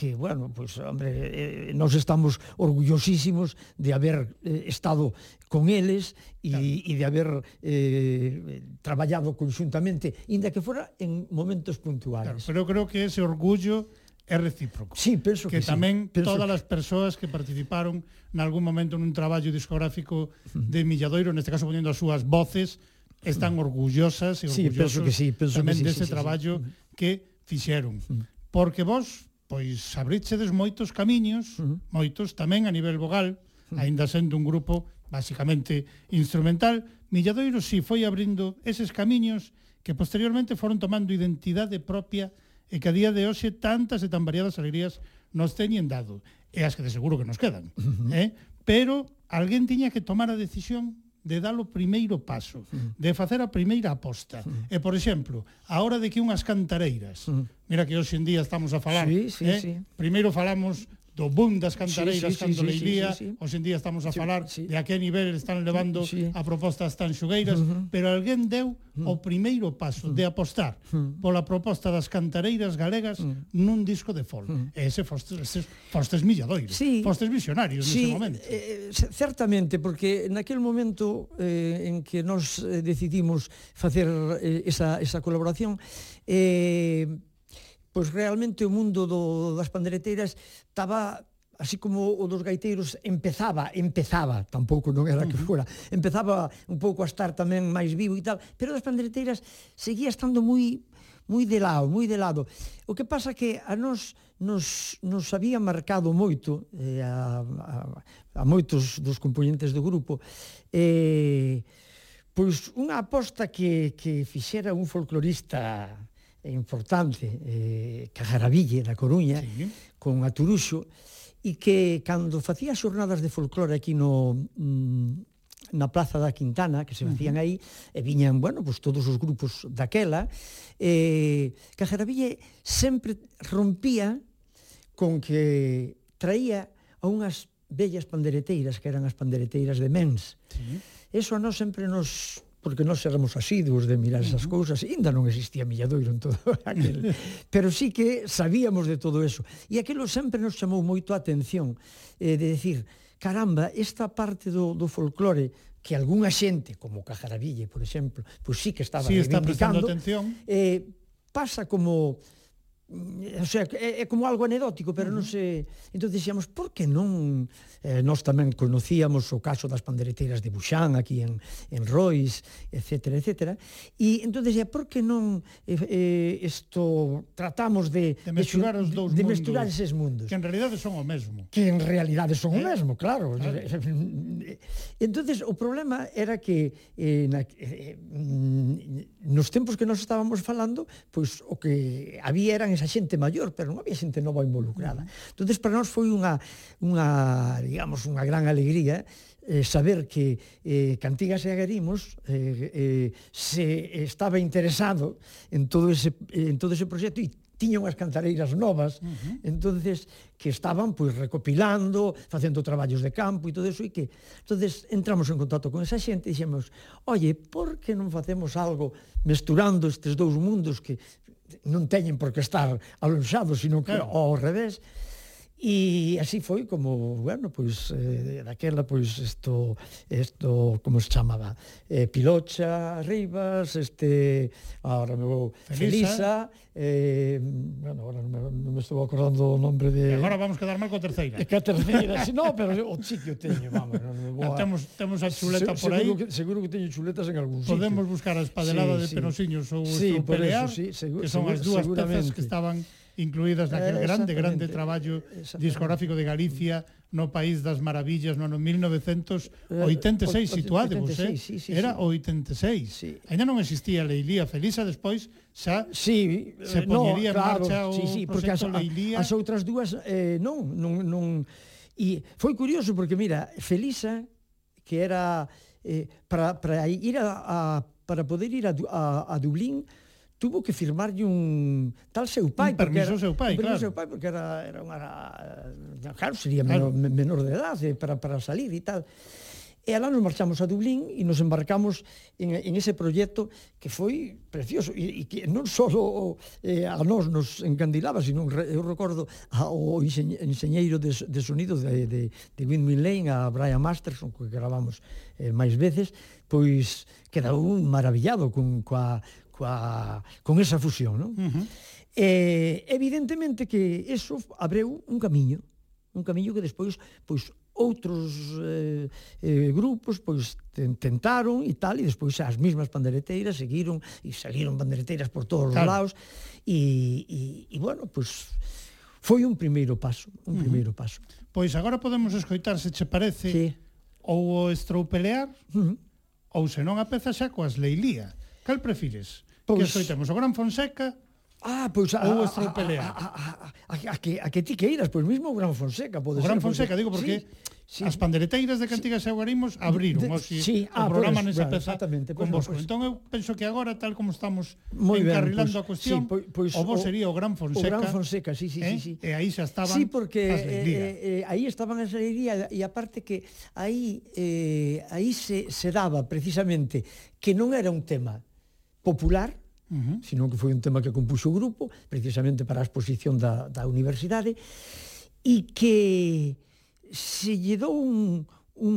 que, bueno, pues, hombre, eh, nos estamos orgullosísimos de haber eh, estado con eles e, claro. e de haber eh, traballado conjuntamente, inda que fora en momentos puntuales. Claro, pero eu creo que ese orgullo é recíproco. Sí, penso que, que tamén sí, todas que... as persoas que participaron nalgún momento nun traballo discográfico de Milladoiro, neste caso ponendo as súas voces, están orgullosas e orgullosos sí, penso que sí, penso tamén que sí, dese sí, sí, traballo sí. que fixeron. Porque vos pois abrichedes moitos camiños, uh -huh. moitos tamén a nivel vogal, uh -huh. aínda sendo un grupo basicamente instrumental, Milladoiro si foi abrindo eses camiños que posteriormente foron tomando identidade propia e que a día de hoxe tantas e tan variadas alegrías nos teñen dado, e as que de seguro que nos quedan, uh -huh. eh? Pero alguén tiña que tomar a decisión de dar o primeiro paso, mm. de facer a primeira aposta. Mm. E, por exemplo, a hora de que unhas cantareiras, mm. mira que hoxe en día estamos a falar, sí, sí, eh? sí. primeiro falamos do boom das cantareiras sí, sí, cando sí, leilía, sí, sí, sí. hoxendía estamos a sí, falar sí. de a que nivel están levando sí. a propostas tan xogueiras, uh -huh. pero alguén deu uh -huh. o primeiro paso uh -huh. de uh-huh. apostar uh -huh. pola proposta das cantareiras galegas uh -huh. nun disco de folk. Uh -huh. E ese fostes, ese fostes milladoiro, sí. fostes visionarios sí, nese momento. Eh, eh, certamente, porque naquel momento eh, en que nos eh, decidimos facer eh, esa, esa colaboración, eh, pois realmente o mundo do, das pandereteiras estaba así como o dos gaiteiros empezaba, empezaba, tampouco non era que fora, empezaba un pouco a estar tamén máis vivo e tal, pero das pandereteiras seguía estando moi moi de lado, moi de lado. O que pasa que a nós nos, nos había marcado moito eh, a, a, a moitos dos componentes do grupo eh, pois unha aposta que, que fixera un folclorista importante eh, Cajaraville, da Coruña, sí. con Aturuxo, e que cando facía xornadas de folclore aquí no mm, na Plaza da Quintana, que se facían aí, e viñan, bueno, pues, todos os grupos daquela, eh, Cajaraville sempre rompía con que traía a unhas bellas pandereteiras, que eran as pandereteiras de Mens. Sí. Eso a nós sempre nos porque nós éramos asiduos de mirar esas uh -huh. cousas, ainda non existía milladoiro en todo <laughs> aquel, pero sí que sabíamos de todo eso. E aquilo sempre nos chamou moito a atención, eh, de decir, caramba, esta parte do, do folclore que algunha xente, como Cajaraville, por exemplo, pois pues sí que estaba sí, reivindicando, está prestando atención. Eh, pasa como o sea, é, é como algo anedótico, pero uh -huh. non se... Entón dixíamos, por que non... Eh, nós tamén conocíamos o caso das pandereteiras de Buxán, aquí en, en Rois, etc, etc. E entón dixía, por que non eh, eh esto tratamos de... De mesturar de, os dous de, mundos. De mesturar eses mundos. Que en realidade son o mesmo. Que en realidade son eh? o mesmo, claro. claro. <laughs> entonces o problema era que eh, na, eh, mm, nos tempos que nós estábamos falando, pois pues, o que había eran esa xente maior, pero non había xente nova involucrada. Mm. Entonces para nós foi unha unha, digamos, unha gran alegría eh, saber que eh, Cantigas e Agarimos eh, eh, se estaba interesado en todo ese, en todo ese proxecto e tiña unhas cantareiras novas, uh -huh. entonces que estaban pois recopilando, facendo traballos de campo e todo eso e que entonces entramos en contacto con esa xente e dixemos, "Oye, por que non facemos algo mesturando estes dous mundos que non teñen por que estar alonxados, sino que claro. ao revés, E así foi como, bueno, pois eh, daquela pois isto isto como se chamaba, eh, Pilocha, Rivas, este agora me Felisa, Felisa eh, bueno, agora non me, non me estou acordando o nombre de e Agora vamos quedar mal co terceira. Que a terceira, si no, pero o chiquio teño, vamos, non me. Temos temos a chuleta se, por aí. Seguro que, seguro que teño chuletas en algún sitio. Podemos buscar a espadelada sí, de sí. penosiños ou sí, o pelear, eso, sí, seguro, que son seguro, as dúas pezas que estaban incluídas naquele eh, grande, grande traballo discográfico de Galicia no País das Maravillas no ano eh, 1986, situádevos, eh? Sí, sí, era 86. Sí. Ainda non existía Leilía Felisa, despois xa sí, se eh, poñería no, claro, en marcha o sí, sí, porque as, Leilía. As outras dúas eh, non, non, non... E foi curioso porque, mira, Felisa, que era... Eh, para, para ir a, a para poder ir a, a, a Dublín tuvo que firmarlle un tal seu pai, un permiso era, seu pai, un permiso claro. seu pai porque era era unha eh, claro, sería menor, claro. menor de edade eh, para para salir e tal. E alá nos marchamos a Dublín e nos embarcamos en, en ese proxecto que foi precioso e, e que non só eh, a nós nos encandilaba, sino eu recordo ao enxeñeiro de, de sonido de, de, de Windmill Lane, a Brian Masterson, que gravamos eh, máis veces, pois quedou maravillado con, coa, coa, con esa fusión. Non? Uh -huh. eh, evidentemente que eso abreu un camiño, un camiño que despois pois outros eh, eh, grupos pois tentaron e tal e despois as mesmas pandereteiras seguiron e seguiron pandereteiras por todos claro. os lados e, e, e bueno, pois foi un primeiro paso, un uh -huh. primeiro paso. Pois agora podemos escoitar se che parece sí. ou o estroupelear uh -huh. ou senón a peza xa coas leilía. Cal prefires? Pois... Que escoitemos o Gran Fonseca Ah, pois a, ou a. A, a, a, a, que, a que ti queiras, pois mesmo o Gran Fonseca pode o Gran ser. Fonseca, digo, porque sí, sí. as pandereteiras de Cantigas sí. e Aguarimos abriron de, de, o, si, sí, ah, o programa pues, nesa bueno, peza con pois, vos. Pues, pois. entón eu penso que agora, tal como estamos Muy encarrilando ben, pues, a cuestión, sí, pois, pois, o vos sería o Gran Fonseca. O Gran Fonseca, sí, sí, eh? sí, sí. E aí xa estaban sí, porque, as eh, eh, eh, aí estaban as leiría e aparte que aí, eh, aí se, se daba precisamente que non era un tema popular, uh -huh. sino que foi un tema que compuxo o grupo, precisamente para a exposición da, da universidade, e que se lle dou un, un,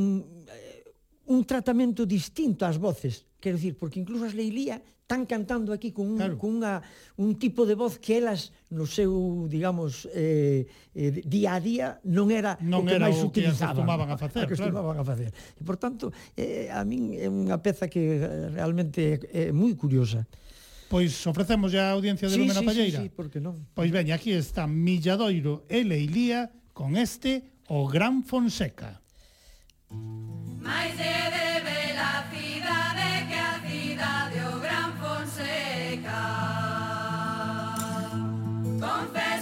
eh, un tratamento distinto ás voces, quero dicir, porque incluso as Leilía están cantando aquí con, un, claro. con unha, un tipo de voz que elas no seu, digamos, eh, eh, día a día non era non o que era máis o utilizaban. Non era o que acostumaban a facer, a que acostumaban claro. a facer. E, por tanto, eh, a min é unha peza que eh, realmente é moi curiosa. Pois ofrecemos ya a audiencia de sí, Lumena sí, Palleira. Sí, sí, porque non. Pois veña, aquí está Milladoiro e Leilía con este O Gran Fonseca. Mais é de bela cidade que a cidade o Gran Fonseca. Confere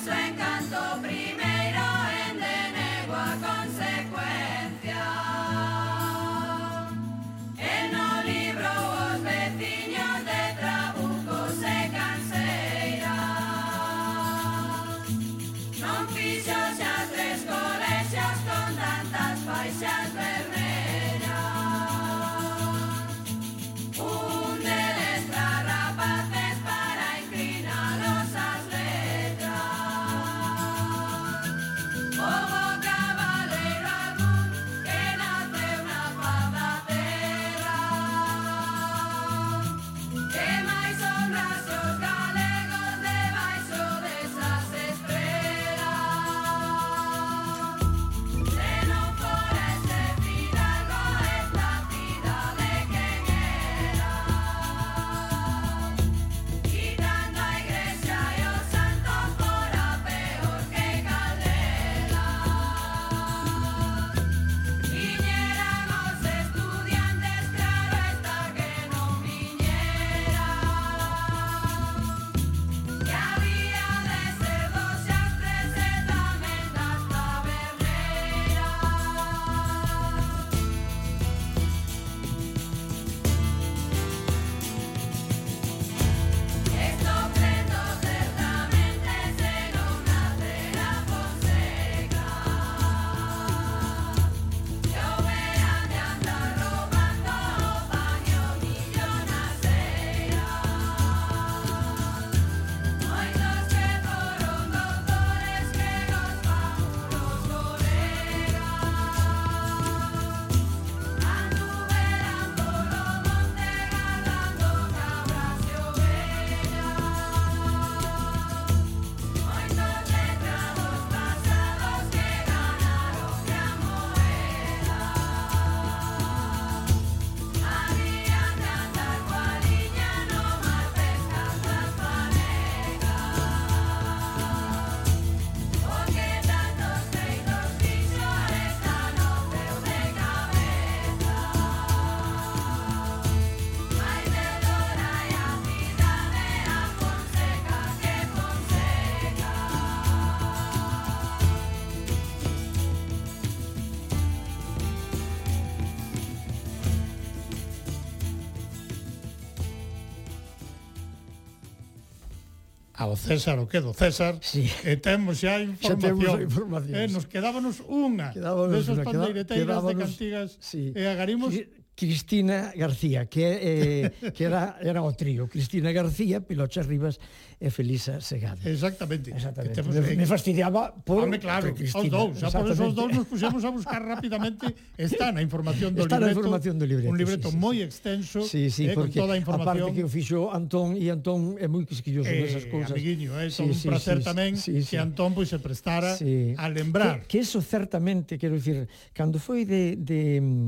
ao César o que do César sí. e temos xa información, <laughs> xa temos información. Eh, nos quedábanos unha desos pandeireteiras quedábanos, de cantigas sí. e agarimos sí Cristina García, que, eh, que era, era o trío. Cristina García, Pilocha Rivas e Felisa Segade. Exactamente. Exactamente. Me, me fastidiaba por, Home, claro, por Cristina. Os dous, xa por esos dous nos pusemos a buscar rapidamente. Está na información do Está libreto. Está na información do libreto. Un libreto sí, sí. moi extenso, sí, sí, eh, porque, con toda a información. Aparte que o fixo Antón, e Antón é moi quisquilloso eh, nesas cousas. Amiguinho, é eh, sí, un sí, placer sí, tamén sí, sí, que Antón pois, se prestara sí. a lembrar. Que, que eso certamente, quero dicir, cando foi de, de mm,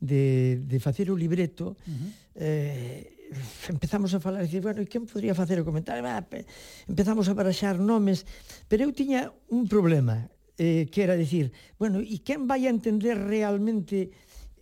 de, de facer o libreto, uh -huh. eh, empezamos a falar, e dicir, bueno, e quen podría facer o comentario? Ah, empezamos a baraxar nomes, pero eu tiña un problema, eh, que era dicir, bueno, e quen vai a entender realmente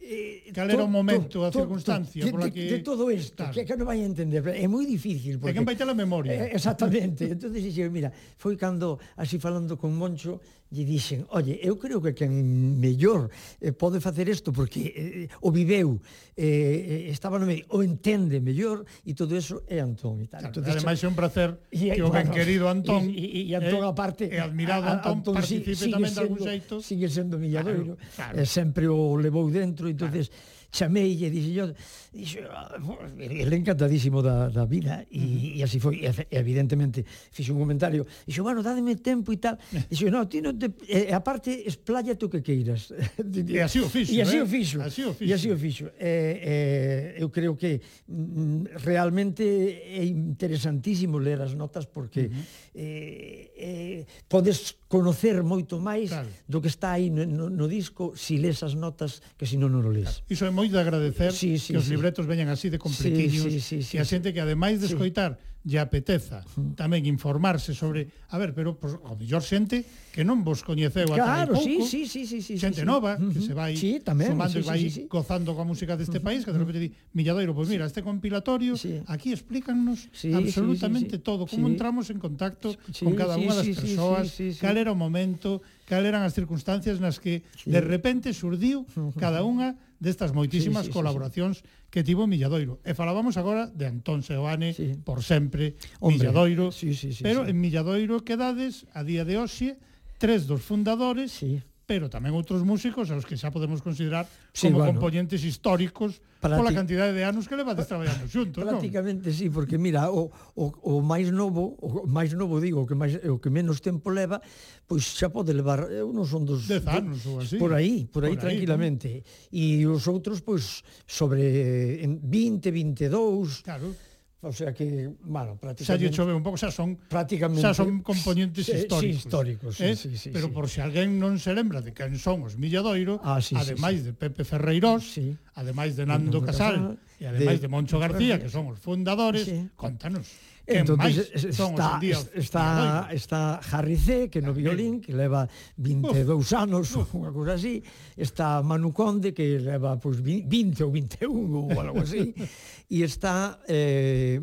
eh, cal era o momento, a circunstancia de, to, que de, todo isto, estar. que, que non vai entender, é moi difícil porque, E quen vai ter a memoria. Eh, <laughs> exactamente. Entonces dixen, mira, foi cando así falando con Moncho lle dixen, olle, eu creo que quen mellor eh, pode facer isto porque eh, o viveu, eh, estaba no medio, o entende mellor e todo eso é Antón e tal. Entón, ademais é un placer y, que o bueno, ben querido Antón e, e, e Antón eh, aparte e admirado Antón, Antón participe tamén de algún xeito. Sigue sendo milladoiro, claro, claro. eh, sempre o levou dentro, entonces claro chamei e dixe yo, dixo, ah, el encantadísimo da, da vida e, e así foi, e, evidentemente fixo un comentario, dixo, bueno, dádeme tempo e tal, <laughs> dixo, no, ti non te e, aparte, esplállate o que queiras <laughs> e así o fixo, e así eh? o fixo, así o fixo. e así o fixo. E, e, eu creo que mm, realmente é interesantísimo ler as notas porque uh -huh eh, eh, podes conocer moito máis claro. do que está aí no, no, no disco si les as notas que si non, non o les. Claro. Iso é moi de agradecer sí, sí, que os sí. libretos veñan así de completiños sí, sí, sí, sí, e a xente que ademais de escoitar sí lle apeteza tamén informarse sobre, a ver, pero pues, ao mellor xente que non vos coñeceu claro, ata claro, pouco. Sí, sí, sí, sí, sí, xente sí, sí. nova que se vai sí, tamén, sumando sí, e vai sí, sí, gozando coa música deste país, que de repente di, Milladoiro, pois pues mira, este compilatorio sí. aquí explícanos sí, absolutamente sí, sí, sí. todo, como sí. entramos en contacto sí, con cada sí, unha das sí, persoas, sí, sí, sí, sí. cal era o momento, cal eran as circunstancias nas que sí. de repente surdiu cada unha destas moitísimas sí, sí, colaboracións sí, sí. que tivo Milladoiro. E falábamos agora de Antón Seoane, sí. por sempre, Hombre, Milladoiro. Sí, sí, sí, pero sí. en Milladoiro quedades, a día de hoxe, tres dos fundadores sí pero tamén outros músicos aos que xa podemos considerar sí, como bueno, componentes históricos Prati... pola cantidade de anos que levades traballando xuntos, Prácticamente non? sí, porque mira, o, o, o máis novo, o máis novo digo, o que máis o que menos tempo leva, pois xa pode levar, eh, eu non son dos 10 anos ou así. Por aí, por aí por tranquilamente. E os outros pois sobre 20, 22. Claro O sea que, bueno, prácticamente... Xa chove un pouco, xa son, prácticamente, xa son componentes sí, históricos. Sí, históricos, eh? sí, eh? sí, sí, Pero sí. por se si alguén non se lembra de quen son os Milladoiro, ah, sí, ademais sí, sí. de Pepe Ferreirós, sí. ademais de Nando Nando Casal, Casal, e ademais de, de Moncho García, que son os fundadores, sí. contanos. Entonces está, está, está Harry C, que no violín, que leva 22 uf, anos, ou unha cousa así, está Manu Conde, que leva pois, pues, 20 ou 21 ou algo así, <laughs> e está eh,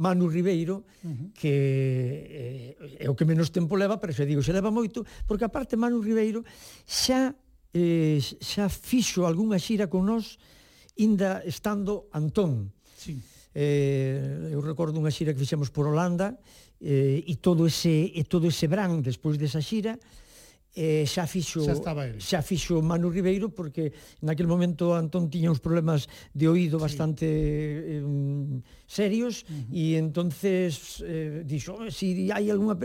Manu Ribeiro, que eh, é o que menos tempo leva, pero xa digo, se leva moito, porque aparte Manu Ribeiro xa, eh, xa fixo algunha xira con nós, inda estando Antón. Sí eh, eu recordo unha xira que fixemos por Holanda eh, e todo ese e todo ese bran despois desa xira eh, xa fixo xa, estaba ele. xa fixo Manu Ribeiro porque naquel momento Antón tiña uns problemas de oído bastante sí. eh, serios uh -huh. e entonces eh, dixo, se si hai algunha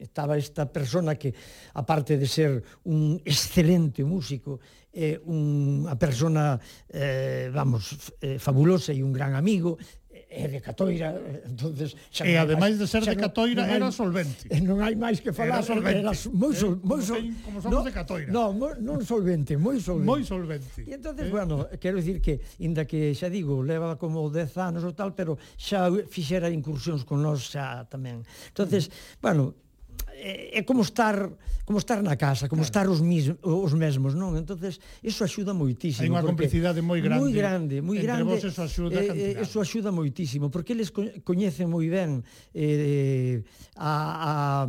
estaba esta persona que aparte de ser un excelente músico é eh, unha persona eh, vamos eh, fabulosa e un gran amigo é de Catoira, entonces xa E ademais de ser de Catoira non, era solvente. Non hai máis que falar, era, solvente. era moi sol, eh, moi sol, como somos no, de Catoira. No, mo, non solvente, moi solvente. Moi solvente. E entonces, eh. bueno, quero dicir que inda que xa digo, leva como 10 anos ou tal, pero xa fixera incursións con nós xa tamén. Entonces, mm. bueno, é, é como estar como estar na casa, como claro. estar os mis, os mesmos, non? Entonces, iso axuda moitísimo. Hai unha complicidade moi grande. Moi grande, moi grande. Entre vos eso axuda eh, eh Eso axuda moitísimo, porque eles coñecen moi ben eh, a, a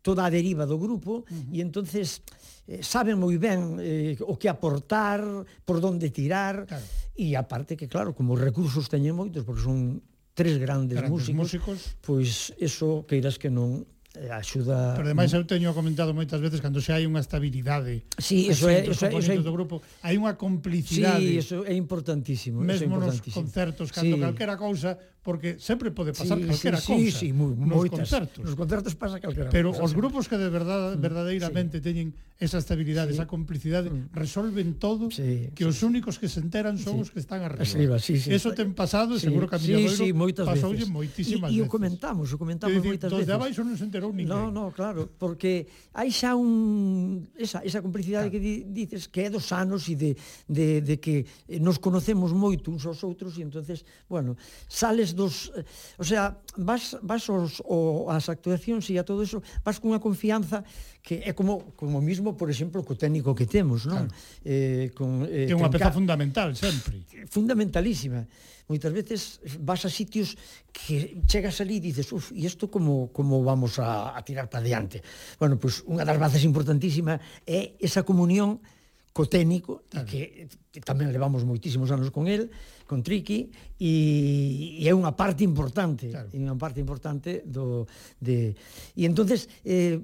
toda a deriva do grupo uh -huh. e entonces eh, saben moi ben eh, o que aportar, por onde tirar claro. e aparte que claro, como recursos teñen moitos porque son tres grandes, grandes músicos, músicos, pois eso queiras que non Eh, axuda Pero ademais eu teño comentado moitas veces cando xa hai unha estabilidade. Si, sí, eso é, eso, eso é, do grupo, hai unha complicidade. Si, sí, eso é importantísimo, Mesmo eso é importantísimo. nos concertos, cando sí. calquera cousa, porque sempre pode pasar sí, calquera sí, cousa. Sí, sí, moi, nos moitas, concertos. Nos concertos pasa calquera Pero cousa. os grupos que de verdade mm, verdadeiramente sí. teñen esa estabilidade, sí. esa complicidade, mm. resolven todo, sí, que sí. os únicos que se enteran son sí. os que están arriba. arriba sí, sí, Eso ten pasado, sí, seguro que a miña sí, sí, pasoulle moitísimas e, veces. E o comentamos, o comentamos dicir, moitas veces. De abaixo non se enterou ninguén. No, no, claro, porque hai xa un esa, esa complicidade claro. que di, dices que é dos anos e de, de, de que nos conocemos moito uns aos outros e entonces, bueno, sales despois dos... O sea, vas, vas os, o, as actuacións e a todo eso, vas cunha confianza que é como como mismo, por exemplo, co técnico que temos, non? Claro. Eh, con, eh, é unha peza fundamental, sempre. Fundamentalísima. Moitas veces vas a sitios que chegas ali e dices, uf, e isto como, como vamos a, a tirar para diante? Bueno, pois pues, unha das bazas importantísima é esa comunión co técnico, claro. que, que tamén levamos moitísimos anos con el, con Triqui, e, e é unha parte importante, claro. unha parte importante do de e entonces eh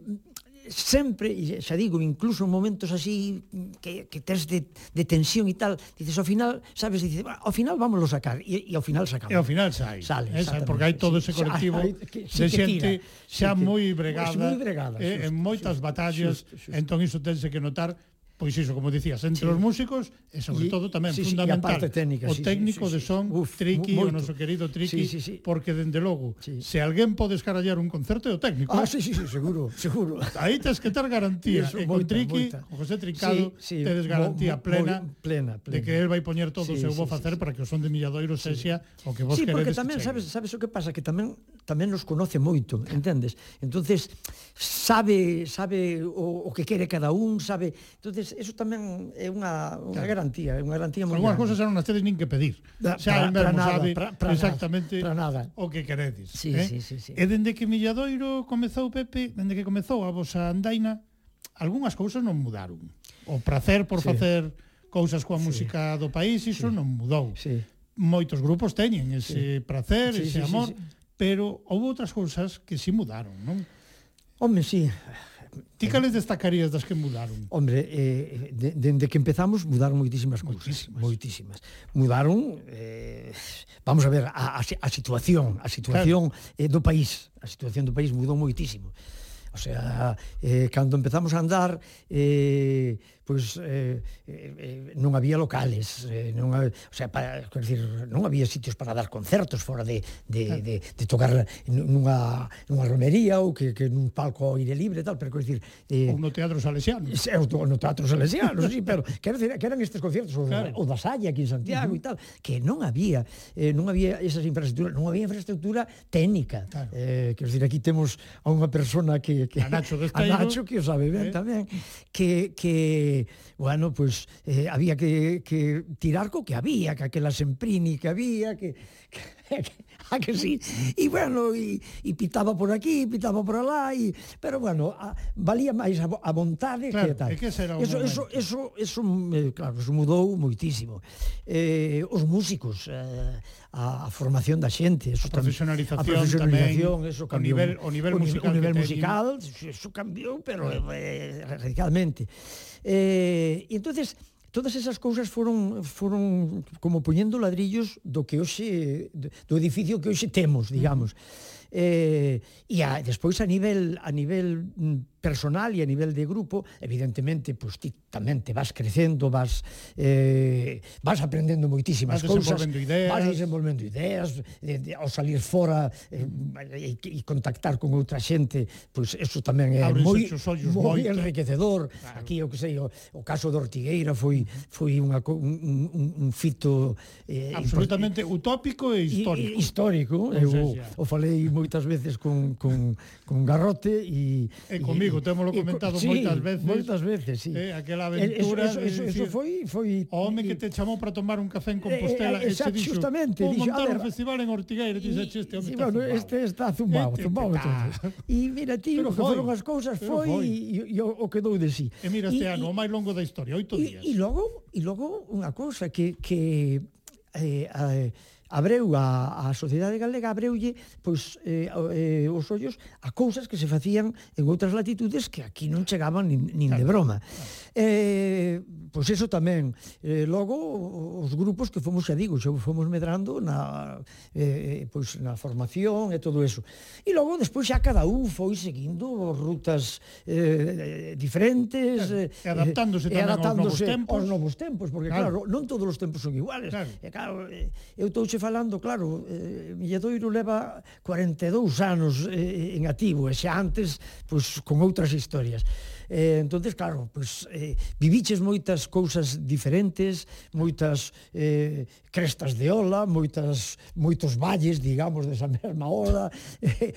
sempre, xa digo, incluso en momentos así que, que tes de, de tensión e tal, dices, ao final, sabes, dices, ao final vamos a sacar, e, e ao final sacamos. E ao final sai, sale, eh, sai porque hai todo ese colectivo sí, que, de xente xa moi bregada, moi bregada eh, xusto, en moitas xusto, batallas, xusto, xusto. entón iso tense que notar, Pois iso, como dicías, entre sí. os músicos e sobre y, todo tamén sí, fundamental parte técnica, o sí, técnico sí, sí, de son Uf, Triqui, o noso querido Triqui, sí, sí, sí. porque dende logo, sí. se alguén pode escarallar un concerto é o técnico. Ah, eh. sí, sí, sí, seguro, seguro. Aí tes que ter garantía, eso, e con moita, Triqui, moita. con José Trincado, sí, sí, tedes garantía mo, mo, plena, plena, plena de que el vai poñer todo sí, o seu sí, bo facer sí, para que o son de Milladoiro sí. sexa o que vos sí, queredes. Sí, porque tamén sabes, sabes o que pasa que tamén tamén nos conoce moito, entendes? Entonces sabe sabe o, o que quere cada un, sabe. Entonces entonces eso tamén é unha, unha claro. garantía, é unha garantía moi grande. cousas non as tedes nin que pedir. Da, xa el mesmo nada, sabe pra, pra exactamente pra nada. o que queredes. Sí, eh? sí, sí, sí. E dende que Milladoiro comezou Pepe, dende que comezou a vosa andaina, algunhas cousas non mudaron. O prazer por sí. facer cousas coa música do país, iso sí. non mudou. Sí. Moitos grupos teñen ese sí. sí, ese sí, amor, sí, sí. pero houve outras cousas que si sí mudaron, non? Home, sí. Ti cales destacarías das que mudaron? Hombre, eh, dende de, de que empezamos mudaron moitísimas cousas. Moitísimas. moitísimas. Mudaron, eh, vamos a ver, a, a, a situación, a situación claro. eh, do país. A situación do país mudou moitísimo. O sea, eh, cando empezamos a andar, eh, pois eh, eh, non había locales, eh, non, había, o sea, para, quer non había sitios para dar concertos fora de, de, de, de tocar nunha, nunha romería ou que, que nun palco ao aire libre e tal, pero quer decir, Eh, ou no Teatro Salesiano. É, ou no Teatro Salesiano, sí, pero <laughs> quero dizer, que eran estes concertos, o, claro. o da Salla aquí en Santiago uh -huh. e tal, que non había, eh, non había esas infraestructuras, non había infraestructura técnica. Claro. Eh, quero dizer, aquí temos a unha persona que... que a Nacho, <laughs> a Nacho que o sabe ben eh? tamén, que, que bueno, pues eh, había que, que tirar co que había, que aquelas emprini que había, que, que <laughs> a que sí. E bueno, e, e pitaba por aquí, pitaba por alá, e, pero bueno, a, valía máis a, a vontade claro, que tal. Que será eso, momento. eso, eso, eso, claro, eso mudou moitísimo. Eh, os músicos, eh, a, a formación da xente, eso a profesionalización, a profesionalización tamén, eso cambiou. O nivel, o nivel musical, o, nivel musical, musical eso cambiou, pero eh, radicalmente. Eh, e entonces todas esas cousas foron foron como poñendo ladrillos do que hoxe do edificio que hoxe temos, digamos. Uh -huh. Eh, e a, despois a nivel a nivel mm, personal e a nivel de grupo, evidentemente, pois pues, ti tamén te vas crecendo, vas eh, vas aprendendo moitísimas vas cousas, ideas. vas desenvolvendo ideas, de, de, ao salir fora eh, e, e contactar con outra xente, pois pues, eso tamén é moi moi moito. enriquecedor. Claro. Aquí o que sei, o, o caso de Ortigueira foi foi unha un, un, un fito eh, absolutamente utópico e histórico. E, histórico, eu o, o falei <laughs> moitas veces con con con Garrote e, e comigo Digo, temoslo comentado sí, moitas veces. Moitas veces, sí. Eh, aquela eh, aventura eso, eso, eso, de decir, eso foi foi o home que te chamou para tomar un café en eh, Compostela eh, eh, e che dixo, justamente, vou dixo, montar ver, un festival en Ortigueira, dixo, este home sí, está bueno, zumbado. Este está zumbado, este zumbado. E mira ti, o que foron as cousas foi e o que dou de si. E mira este ano, o máis longo da historia, oito días. E logo, e logo unha cousa que que eh, eh abreu a, a sociedade galega abreulle pois eh, eh, os ollos a cousas que se facían en outras latitudes que aquí non chegaban nin, nin claro, de broma. Claro. Eh, pois eso tamén. Eh, logo os grupos que fomos, xa digo, xa fomos medrando na eh, pois na formación e todo eso. E logo despois xa cada un foi seguindo rutas eh, diferentes claro, eh, e adaptándose eh, tamén adaptándose aos novos tempos, aos novos tempos porque claro, claro non todos os tempos son iguales. Claro. E claro, eh, eu estou che falando, claro, eh, Milledoiro leva 42 anos eh, en ativo, e xa antes, pois, con outras historias. Eh, entonces claro, pois, eh, viviches moitas cousas diferentes, moitas eh, crestas de ola, moitas, moitos valles, digamos, desa <laughs> mesma ola. Eh,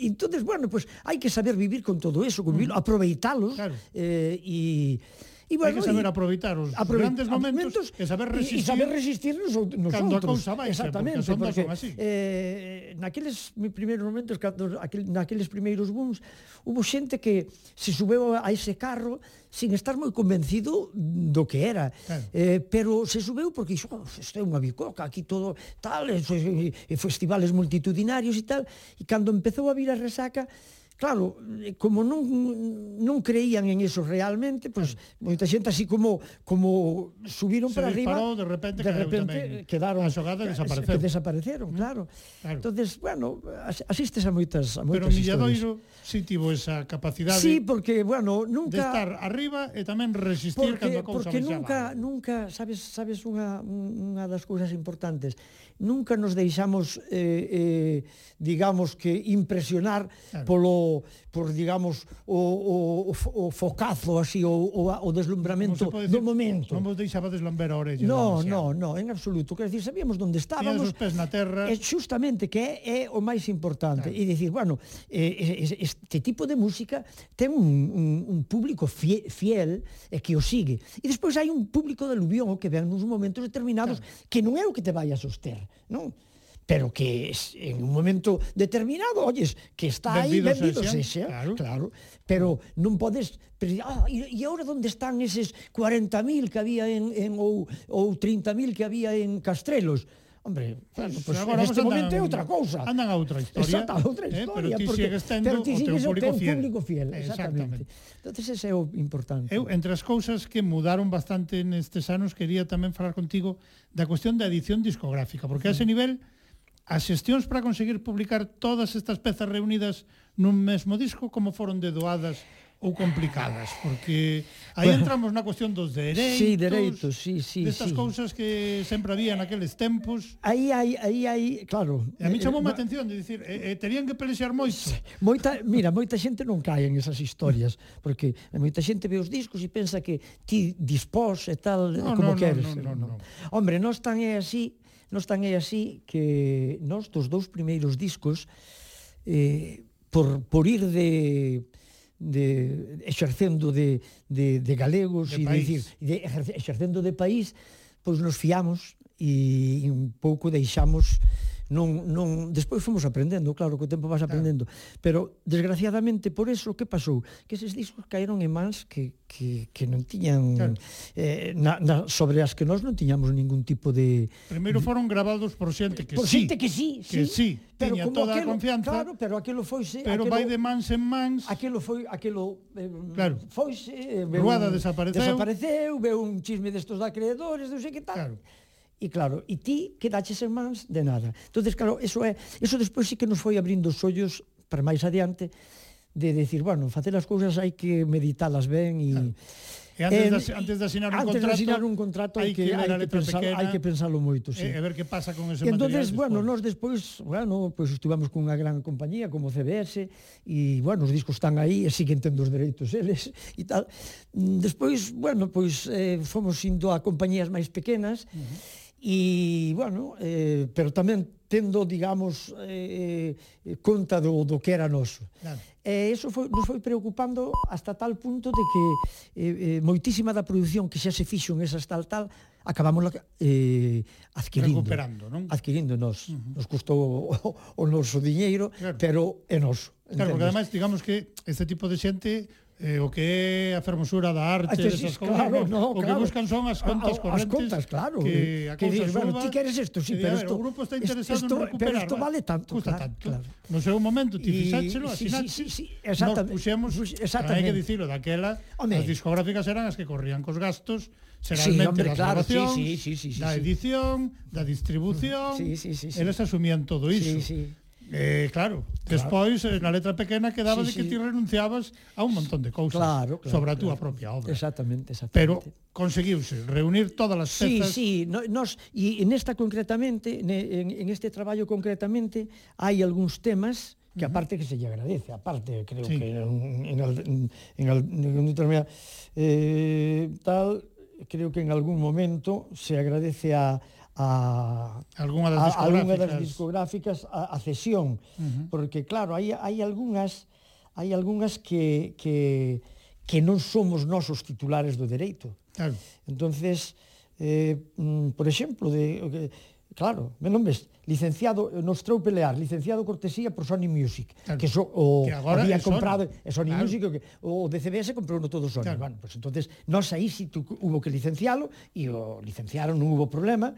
entonces, bueno, pois, hai que saber vivir con todo eso, con vivir, mm. aproveitalos, claro. eh, e E, bueno, que saber aproveitar os aprove grandes momentos, momentos e saber resistir. E, saber resistir nos, nos cando outros. Cando a cousa baixa, Exactamente, porque, porque así. Eh, naqueles primeiros momentos, cando, aquel, naqueles primeiros booms, hubo xente que se subeu a ese carro sin estar moi convencido do que era. Claro. Eh, pero se subeu porque dixo, oh, isto é unha bicoca, aquí todo tal, e, e, e festivales multitudinarios e tal. E cando empezou a vir a resaca, Claro, eh, como non, non creían en eso realmente, pois pues, moita xente así como como subiron Se para arriba, de repente, de repente quedaron a xogada que desapareceron. Que desapareceron, mm, claro. claro. Entonces, bueno, asistes a moitas a moitas Pero Milladoiro si sí tivo esa capacidade. Sí, porque bueno, nunca de estar arriba e tamén resistir porque, cando a cousa Porque nunca nunca, sabes, sabes unha unha das cousas importantes. Nunca nos deixamos eh eh digamos que impresionar claro. polo por digamos o, o, o focazo así o, o, o deslumbramento decir, do momento. Non vos deixaba lamber a orella. No, no, no, en absoluto. Quer dizer, sabíamos onde estábamos. Os pés na terra. É justamente que é, é o máis importante. Claro. E dicir, bueno, este tipo de música ten un, un, un público fiel, fiel e que o sigue. E despois hai un público de aluvión que ven nos momentos determinados claro. que non é o que te vai a soster, non? pero que en un momento determinado, oyes, que está vendido aí, vendido sexa, claro. claro, pero non podes, pero, ah, e, e agora onde están eses 40.000 que había en, en ou, ou 30.000 que había en Castrelos? Hombre, bueno, pues agora neste momento andan, é outra cousa. Andan a outra historia. Exacto, a outra historia. Eh, pero ti porque, sigues tendo pero ti sigues o teu público, público fiel. Exactamente. exactamente. Entonces ese é o importante. Eu, entre as cousas que mudaron bastante nestes anos, quería tamén falar contigo da cuestión da edición discográfica, porque sí. a ese nivel As xestións para conseguir publicar todas estas pezas reunidas nun mesmo disco como foron de doadas ou complicadas, porque aí bueno, entramos na cuestión dos dereitos. Sí, dereitos, sí, sí, destas sí. cousas que sempre había naqueles tempos. Aí aí aí aí, claro. E a mí chamoume eh, a atención de dicir, eh, eh, terían que pelexar moito. Moita, mira, moita xente non cae en esas historias, porque moita xente ve os discos e pensa que ti dispós e tal no, como no, queres. No, no, eh, no, no. Hombre, non tan é así non tan é así que nos dos dous primeiros discos eh, por, por ir de de exercendo de, de, de galegos de e país. de, decir, de exercendo de país, pois nos fiamos e un pouco deixamos non, non, despois fomos aprendendo, claro, que o tempo vas aprendendo, claro. pero desgraciadamente por eso que pasou, que eses discos caeron en mans que, que, que non tiñan claro. eh, na, na, sobre as que nós non tiñamos ningún tipo de Primeiro foron grabados por xente que por sí. Por xente que sí, que sí, pero tiña toda aquilo, a confianza. Claro, pero aquilo foise, pero aquilo, vai de mans en mans. Aquilo foi, aquilo eh, claro. foise, eh, Ruada desapareceu. Desapareceu, veu un chisme destos de acreedores, non sei que tal. Claro E claro, e ti quedaches en mans de nada. Entonces, claro, eso é, eso despois sí que nos foi abrindo os ollos para máis adiante de decir, bueno, facer as cousas hai que meditalas ben e claro. E antes, de, antes de asinar un antes contrato, de asinar un contrato hai que, que, hai que, pensar, pequena, hai que pensalo moito, sí. E, a ver que pasa con ese e entonces, material. Entonces, bueno, nós despois, bueno, pois pues, estivemos con unha gran compañía como CBS e, bueno, os discos están aí e siguen tendo os dereitos eles e tal. Despois, bueno, pois pues, eh, fomos indo a compañías máis pequenas uh -huh e, bueno, eh, pero tamén tendo, digamos, eh, eh, conta do, do que era noso. Claro. E eh, iso foi, nos foi preocupando hasta tal punto de que eh, eh, moitísima da produción que xa se fixo en esas tal tal, acabamos eh, adquirindo. Recuperando, non? Adquirindo nos. Uh -huh. Nos custou o, o noso diñeiro, claro. pero é noso. Claro, entendes? porque ademais, digamos que este tipo de xente eh, o que é a fermosura da arte, ah, Estes, esas cousas, claro, no, no, o claro. que buscan son as contas ah, correntes. As contas, claro. Que, a que dices, bueno, ti queres isto, sí, pero isto, o grupo está interesado esto, en recuperar. Pero isto vale tanto, custa claro, tanto. claro. No seu momento, ti fixáchelo, sí, asinaches, sí, sí, sí, exactamente, nos puxemos, exactamente. hai que dicilo, daquela, Home. as discográficas eran as que corrían cos gastos, Seralmente sí, hombre, da claro, sí, sí, sí, sí, da edición, da distribución, sí, sí, sí, sí. eles asumían todo iso. Sí, sí Eh, claro, claro. despois eh, na letra pequena quedaba sí, de que sí. ti renunciabas a un montón de cousas claro, claro, sobre a túa claro. propia obra. Exactamente, exactamente. Pero conseguiuse reunir todas as pezas. Sí, sí, no, nos e nesta concretamente, en, en este traballo concretamente, hai algúns temas que aparte que se lle agradece, aparte creo sí. que en, en, al, en, al, en determinada eh, tal creo que en algún momento se agradece a a algunha das discográficas, a, algunha das discográficas a, a cesión, uh -huh. porque claro, hai hai algunhas hai algunhas que que que non somos nós os titulares do dereito. Claro. Entonces, eh, mm, por exemplo, de claro, me non ves, licenciado, nos trou pelear, licenciado cortesía por Sony Music, claro. que, so, o, que agora había comprado Sony, Sony claro. Music, o, que, o de CBS comprou no todo Sony. Claro. Bueno, pues entonces, nós aí si tu, hubo que licencialo, e o licenciaron, non hubo problema,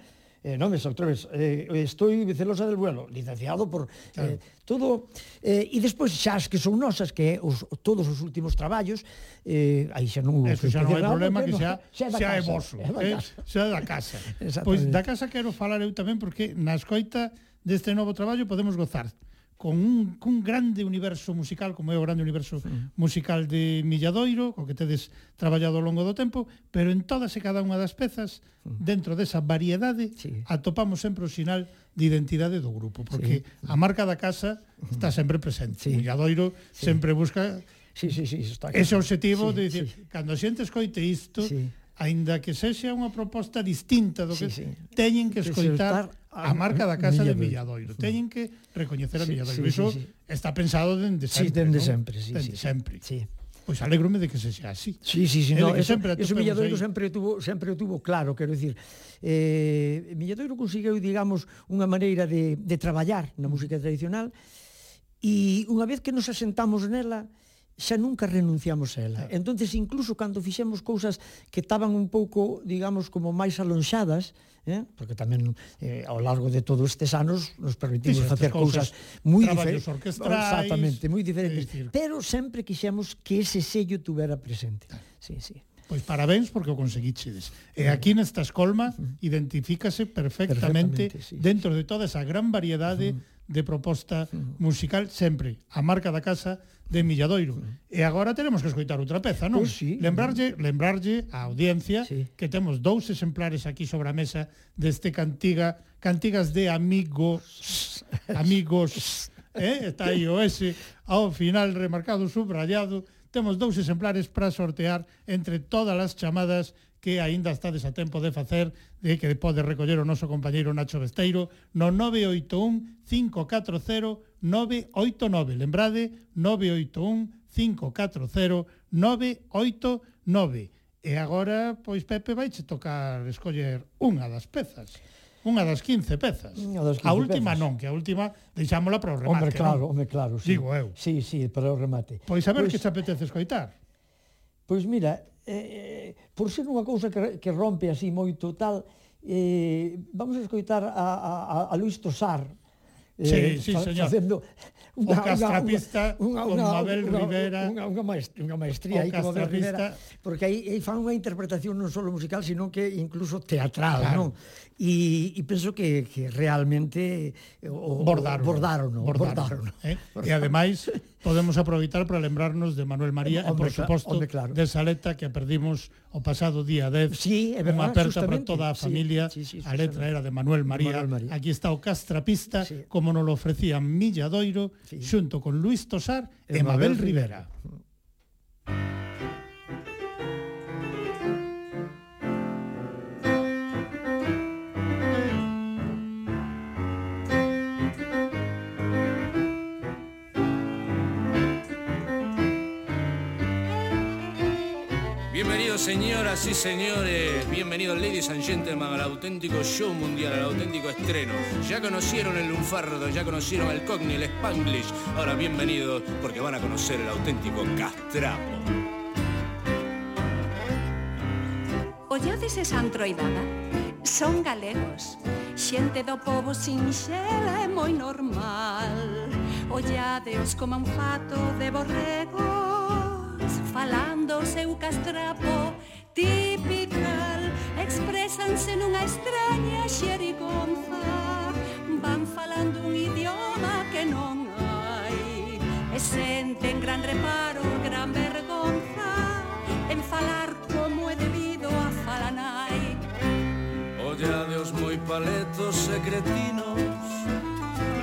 eh, non me sobtreves, eh, estoy celosa del vuelo, licenciado por eh, claro. eh, todo eh, e despois xa as que son nosas que os todos os últimos traballos eh, aí xa non Eso xa non hai problema que xa xa, <laughs> xa é vosso, eh, xa é da casa. <laughs> pois da casa quero falar eu tamén porque na escoita deste novo traballo podemos gozar con un, cun grande universo musical, como é o grande universo sí. musical de Milladoiro, co que tedes traballado ao longo do tempo, pero en todas e cada unha das pezas, dentro desa variedade, sí. atopamos sempre o sinal de identidade do grupo, porque sí. a marca da casa está sempre presente. Sí. Milladoiro sí. sempre busca sí, sí, sí, está claro. ese objetivo sí, de dicir, sí. cando a xente escoite isto, sí. aínda que sexa unha proposta distinta do que sí, sí. teñen que escoitar a marca da casa Milladoiro. de Milladoiro. Teñen que recoñecer a sí, Milladoiro. Sí, Iso sí, sí. está pensado dende sempre. Sí, dende ¿no? sempre, sí, dende sí. sempre. Sí. Pois alégrome de que se sea así. Sí, sí, sí, no, eso, sempre eso Milladoiro ahí... sempre tuvo sempre tuvo claro, quero dicir. Eh, Milladoiro conseguiu, digamos, unha maneira de de traballar na música tradicional e unha vez que nos asentamos nela, xa nunca renunciamos a ela. Claro. Entonces incluso cando fixemos cousas que estaban un pouco, digamos, como máis alonxadas, eh? porque tamén eh, ao largo de todos estes anos nos permitimos sí, facer cousas, cousas moi diferentes, exactamente, moi diferentes, decir... pero sempre quixemos que ese sello tuvera presente. Claro. Sí, sí. Pois parabéns porque o conseguiches. E aquí nesta escolma identifícase perfectamente, perfectamente sí. dentro de toda esa gran variedade uh -huh de proposta musical sempre, a marca da casa de Milladoiro. E agora teremos que escoitar outra peza, non? Pois sí, lembrarlle, lembrarlle á audiencia sí. que temos dous exemplares aquí sobre a mesa deste cantiga, cantigas de amigos, <laughs> amigos, eh? está aí o S ao final remarcado, subrayado, temos dous exemplares para sortear entre todas as chamadas que aínda estades a tempo de facer de que pode recoller o noso compañeiro Nacho Besteiro no 981 540 989. Lembrade 981 540 989. E agora, pois Pepe vai che tocar escoller unha das pezas. Unha das 15 pezas. Das 15 a última pezas. non, que a última deixámola para o remate. Hombre, claro, non? hombre, claro. Sí. Digo eu. Sí, sí, para o remate. Pois a ver pois, que te apetece escoitar. Pois mira, Eh, eh, por ser unha cousa que, que rompe así moito tal, eh, vamos a escoitar a, a, a Luis Tosar, eh, sí, sí, señor. facendo unha, o castrapista unha, unha, con Mabel Rivera unha, unha, maestría, unha maestría aí con Mabel Rivera porque aí, aí fan unha interpretación non só musical sino que incluso teatral claro. non? e, e penso que, que realmente eh, o, bordaron, bordaron, bordaron, bordaron, eh? <laughs> bordaron. E ademais podemos aproveitar para lembrarnos de Manuel María hombre, e por suposto hombre, claro. de Saleta que perdimos o pasado día 10. Sí, é verdad, unha aperta para toda a familia. Sí, sí, sí, a letra era de Manuel María. Manuel María. Aquí está o castrapista sí. como nos lo ofrecía Milladoiro sí. xunto con Luis Tosar e, e Mabel, Mabel Rivera. Rivera. Señoras y señores, bienvenidos ladies and gentlemen al auténtico show mundial, al auténtico estreno. Ya conocieron el lunfardo, ya conocieron el cockney, el spanglish. Ahora bienvenidos porque van a conocer el auténtico castrapo. Ollades esa antroidada? Son galegos Xente do povo sinxela é moi normal Olladeos como un fato de borregos falando o seu castrapo tipical expresanse nunha extraña xerigonza. Van falando un idioma que non hai e senten gran reparo, gran vergonza en falar como é debido a falanai Ollade moi paletos e cretinos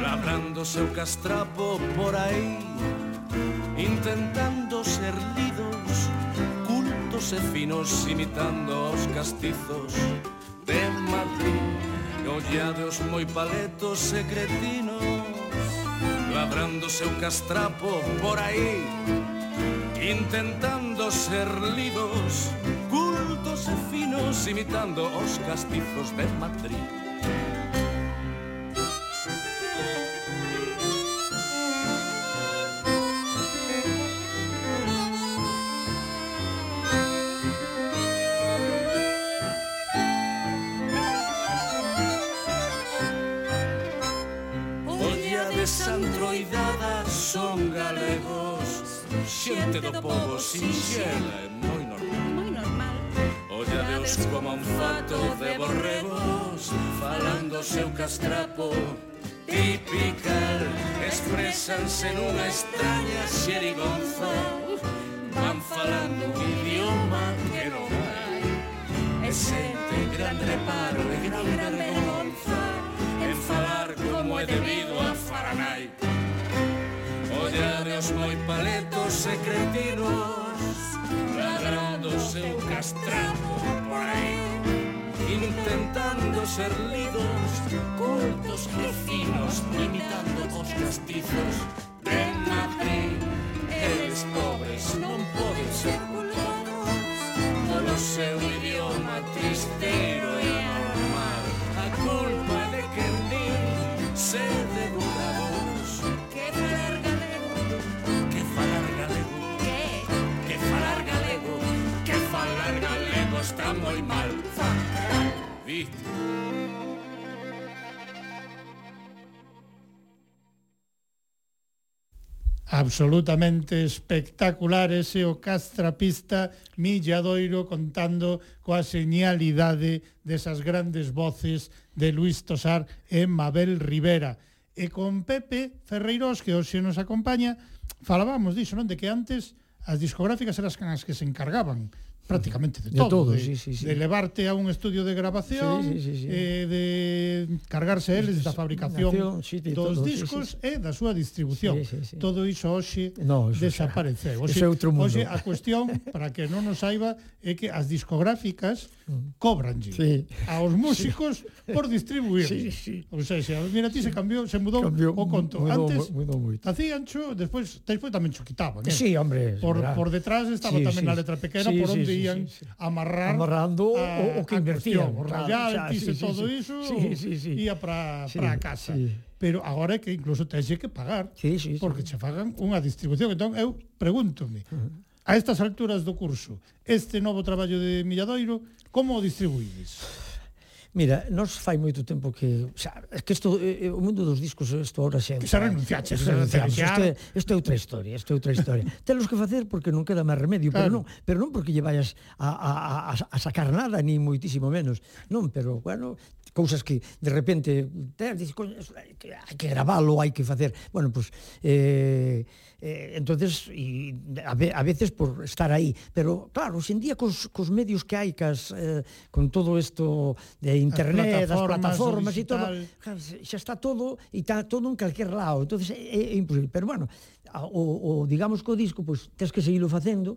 labrando seu castrapo por aí intentando ser lidos, cultos e finos, imitando os castizos de Madrid, ollados moi paletos e cretinos, labrando seu castrapo por aí, intentando ser lidos, cultos e finos, imitando os castizos de Madrid. son galegos Xente do povo sinxela e moi normal. Moi normal. Olladeos como un fato de borregos Falando seu castrapo. Tipical Expresanse nunha extraña xerigonza. Van falando un idioma que non hai. E sente gran reparo e gran vergonza En falar como é debido. os moi paletos e cretinos Ladrando seu castrato por aí Intentando ser lidos, cultos, vecinos Imitando os castizos. absolutamente espectacular ese o castrapista Milladoiro contando coa señalidade desas grandes voces de Luis Tosar e Mabel Rivera. E con Pepe Ferreiros, que hoxe nos acompaña, falábamos diso, non? De que antes as discográficas eran as que se encargaban prácticamente de, de todo, todo de, sí, sí, sí. de levarte a un estudio de grabación, sí, sí, sí, sí. eh, de cargarse eles da fabricación sí, de dos todo, discos sí, sí. e da súa distribución. Sí, sí, sí. Todo iso hoxe no, eso desapareceu. Hoxe, é outro mundo. Hoxe a cuestión, <laughs> para que non nos saiba, é que as discográficas mm. cobranlle sí. aos músicos sí. por distribuir. Sí, sí. Ou seja, mira, ti se cambiou, se mudou cambiou, o conto. Mudou, Antes, mudou moito. Hacían cho, despois, despois tamén cho quitaban. Eh? Sí, hombre. Por, verdad. por detrás estaba sí, tamén sí. a letra pequena sí, por onde sí, poderían sí, sí, sí. amarrar amarrando a, o, o que invertían, rayar, xa, sí, todo sí, iso sí, sí, sí. ia para sí, a casa. Sí. Pero agora é que incluso tenxe que pagar, sí, sí, porque sí. che fagan unha distribución. Entón, eu pregúntome, uh -huh. a estas alturas do curso, este novo traballo de Milladoiro, como o distribuídes? Mira, nos fai moito tempo que, o sea, es que isto eh, eh, o mundo dos discos isto agora xa. Que xa renunciaches, xa eh, renunciamos. Isto, isto é outra historia, isto é outra historia. <laughs> Telos que facer porque non queda máis remedio, claro. pero non, pero non porque lle vayas a, a, a, a sacar nada ni moitísimo menos. Non, pero bueno, cousas que de repente te dices, coño, hai que gravalo, hai que facer. Bueno, pois pues, eh Eh, entonces, y a, ve, a veces por estar aí, pero claro, hoxe en día cos, cos medios que hai cas, eh, con todo isto de internet, as plataformas, as plataformas e todo, xa está todo e está todo en calquer lado, entonces é, é imposible. Pero bueno, o, o digamos que o disco, pois pues, tens que seguilo facendo,